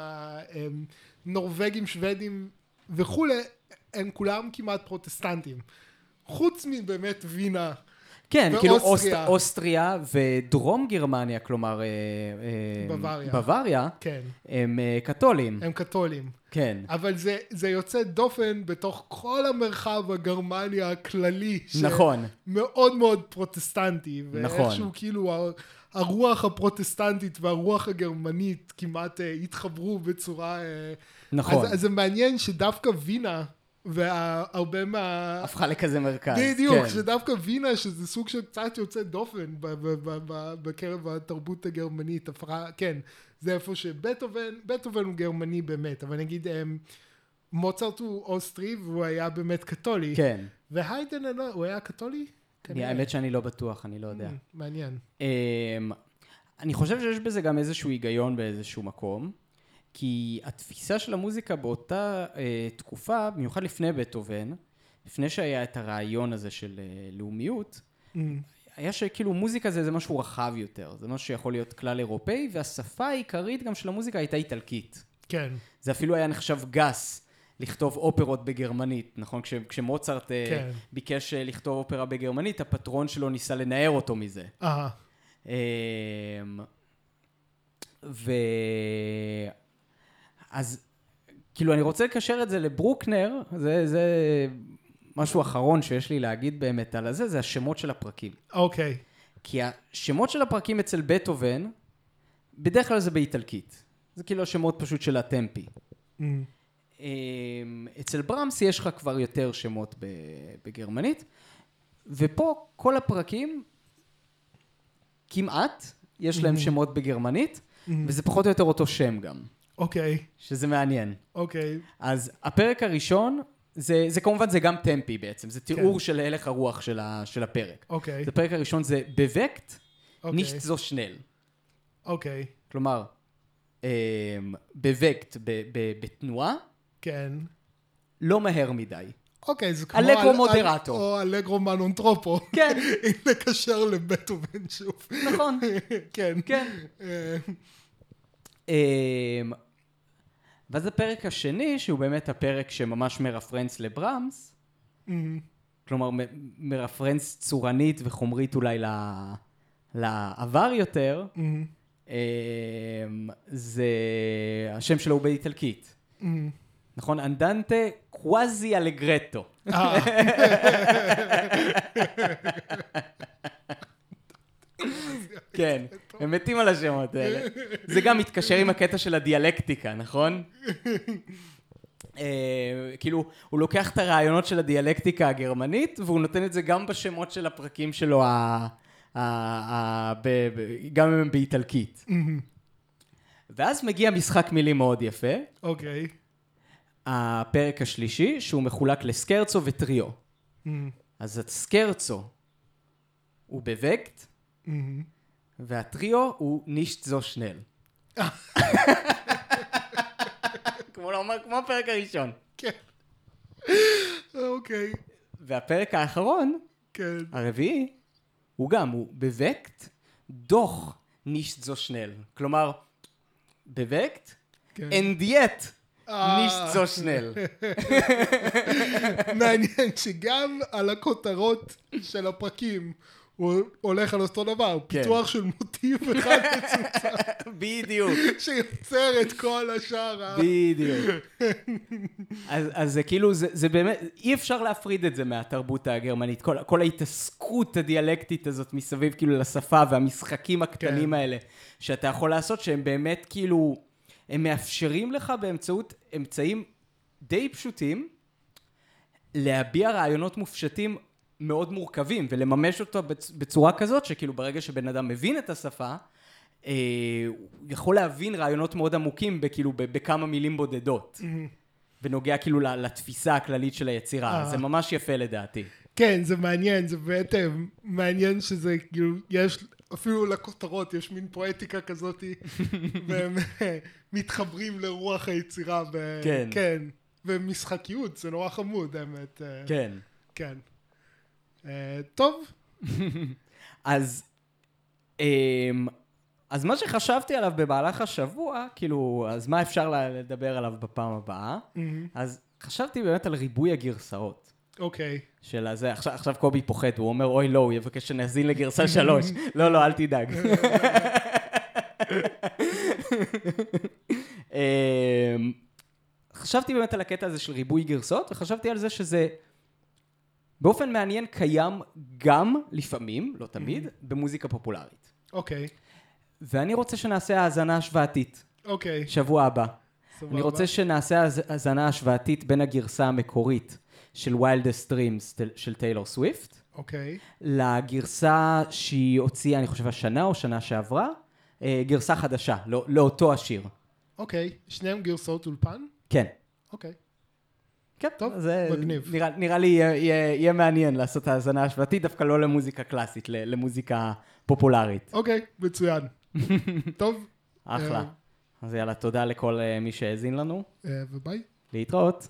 הנורבגים, שוודים וכולי, הם כולם כמעט פרוטסטנטים. חוץ מבאמת וינה. כן, כאילו אוסט. אוסטריה ודרום גרמניה, כלומר אה, אה, בוואריה. בוואריה, כן, הם אה, קתולים. הם קתולים. כן. אבל זה, זה יוצא דופן בתוך כל המרחב הגרמני הכללי. נכון. מאוד מאוד פרוטסטנטי. נכון. ואיכשהו כאילו הרוח הפרוטסטנטית והרוח הגרמנית כמעט אה, התחברו בצורה... אה, נכון. אז, אז זה מעניין שדווקא וינה והרבה מה... הפכה לכזה מרכז. בדיוק, כן. שדווקא וינה, שזה סוג של קצת יוצא דופן בקרב התרבות הגרמנית, הפכה, כן, זה איפה שבטהובן, בטהובן הוא גרמני באמת, אבל נגיד אמ, מוצרט הוא אוסטרי והוא היה באמת קתולי, כן. והיידן, הוא היה קתולי? כנראה. האמת שאני לא בטוח, אני לא יודע. Mm, מעניין. אמ, אני חושב שיש בזה גם איזשהו היגיון באיזשהו מקום, כי התפיסה של המוזיקה באותה אה, תקופה, במיוחד לפני בטהובן, לפני שהיה את הרעיון הזה של אה, לאומיות, Mm, היה שכאילו מוזיקה זה, זה משהו רחב יותר, זה משהו שיכול להיות כלל אירופאי, והשפה העיקרית גם של המוזיקה הייתה איטלקית. כן. זה אפילו היה נחשב גס לכתוב אופרות בגרמנית, נכון? כש, כשמוצרט אה, כן. ביקש אה, לכתוב אופרה בגרמנית, הפטרון שלו ניסה לנער אותו מזה. אה, אמ, ו... אז כאילו אני רוצה לקשר את זה לברוקנר, זה, זה משהו אחרון שיש לי להגיד באמת על הזה, זה השמות של הפרקים. אוקיי. כי השמות של הפרקים אצל בטהובן, בדרך כלל זה באיטלקית. זה כאילו השמות פשוט של הטמפי. אמ, אצל ברמס יש לך כבר יותר שמות בגרמנית, ופה כל הפרקים, כמעט, יש להם שמות בגרמנית, וזה פחות או יותר אותו שם גם, אוקיי. שזה מעניין. אוקיי. אז הפרק הראשון, זה, זה כמובן, זה גם טמפי בעצם, זה תיאור של הלך הרוח של, ה, של הפרק. אוקיי. אז הפרק הראשון זה בווקט, אוקיי. נישט זו שנל. אוקיי. כלומר, אמ, בווקט ב- ב- בתנועה, כן. לא מהר מדי. אוקיי, זה כמו... אלגרו אל- אל- מודרטו. או אלגרו מנונטרופו. כן. אם נקשר לבטהובן שוב. נכון. כן. כן. אה, אמ, ואז הפרק השני, שהוא באמת הפרק שממש מרפרנס לברמס, אמ, כלומר מרפרנס צורנית וחומרית אולי לעבר יותר, אמ, אמ, זה השם שלו הוא באיטלקית. נכון? אנדנטה קוואזי אלגרטו. אה, כן, הם מתים על השמות האלה. זה גם מתקשר עם הקטע של הדיאלקטיקה, נכון? אה, כאילו, הוא לוקח את הרעיונות של הדיאלקטיקה הגרמנית, והוא נותן את זה גם בשמות של הפרקים שלו, גם אם הם באיטלקית. ואז מגיע משחק מילים מאוד יפה, אוקיי. הפרק השלישי, שהוא מחולק לסקרצו וטריו. אמ, אז הסקרצו הוא בווקט, אמ. והטריו הוא נישט זו שנל. כמו לומר, כמו הפרק הראשון. כן. אוקיי. והפרק האחרון, כן. הרביעי, הוא גם, הוא בווקט, דוח נישט זו שנל. כלומר, בווקט, כן. and yet אה. נישט זו שנל. מעניין שגם על הכותרות של הפרקים הוא הולך על אותו דבר, כן. פיתוח של מוטיב אחד מצומצם בדיוק. שיוצר את כל השאר. ה- בדיוק. אז, אז זה כאילו, זה, זה באמת, אי אפשר להפריד את זה מהתרבות הגרמנית. כל, כל ההתעסקות הדיאלקטית הזאת מסביב כאילו לשפה והמשחקים הקטנים כן. האלה, שאתה יכול לעשות, שהם באמת כאילו, הם מאפשרים לך באמצעות אמצעים די פשוטים, להביע רעיונות מופשטים מאוד מורכבים, ולממש אותו בצ- בצורה כזאת, שכאילו ברגע שבן אדם מבין את השפה, אה, הוא יכול להבין רעיונות מאוד עמוקים בכאילו בכמה מילים בודדות. בנוגע כאילו ל- לתפיסה הכללית של היצירה. אה. זה ממש יפה לדעתי. כן, זה מעניין, זה באמת אה, מעניין שזה כאילו, יש, אפילו לכותרות יש מין פואטיקה כזאת, והם אה, מתחברים לרוח היצירה. ב- כן. כן. ומשחקיות, זה נורא חמוד, האמת. אה, כן. כן. אה, טוב, אז, אמ, אז מה שחשבתי עליו במהלך השבוע, כאילו, אז מה אפשר לדבר עליו בפעם הבאה? אז חשבתי באמת על ריבוי הגרסאות. אוקיי. של הזה, עכשיו, עכשיו קובי פוחד, הוא אומר, אוי לא, הוא יבקש שנאזין לגרסה שלוש. לא, לא, אל תדאג. אמ, חשבתי באמת על הקטע הזה של ריבוי גרסאות, וחשבתי על זה שזה באופן מעניין קיים גם, לפעמים, לא תמיד, במוזיקה פופולרית. אוקיי. ואני רוצה שנעשה האזנה השוואתית, אוקיי. שבוע הבא. סבבה. אני רוצה שנעשה האזנה השוואתית בין הגרסה המקורית של Wildest Dreams של טיילור סוויפט, אוקיי. לגרסה שהיא הוציאה, אני חושב, השנה או שנה שעברה, אה, גרסה חדשה, לא, לאותו השיר. אוקיי. שניהם גרסאות אולפן? כן. אוקיי. כן, טוב, זה מגניב. נראה, נראה לי יהיה, יהיה, יהיה מעניין לעשות האזנה השוואתית, דווקא לא למוזיקה קלאסית, למוזיקה פופולרית. אוקיי, מצוין. טוב. אחלה. אה. אז יאללה, תודה לכל אה, מי שהאזין לנו. וביי. להתראות.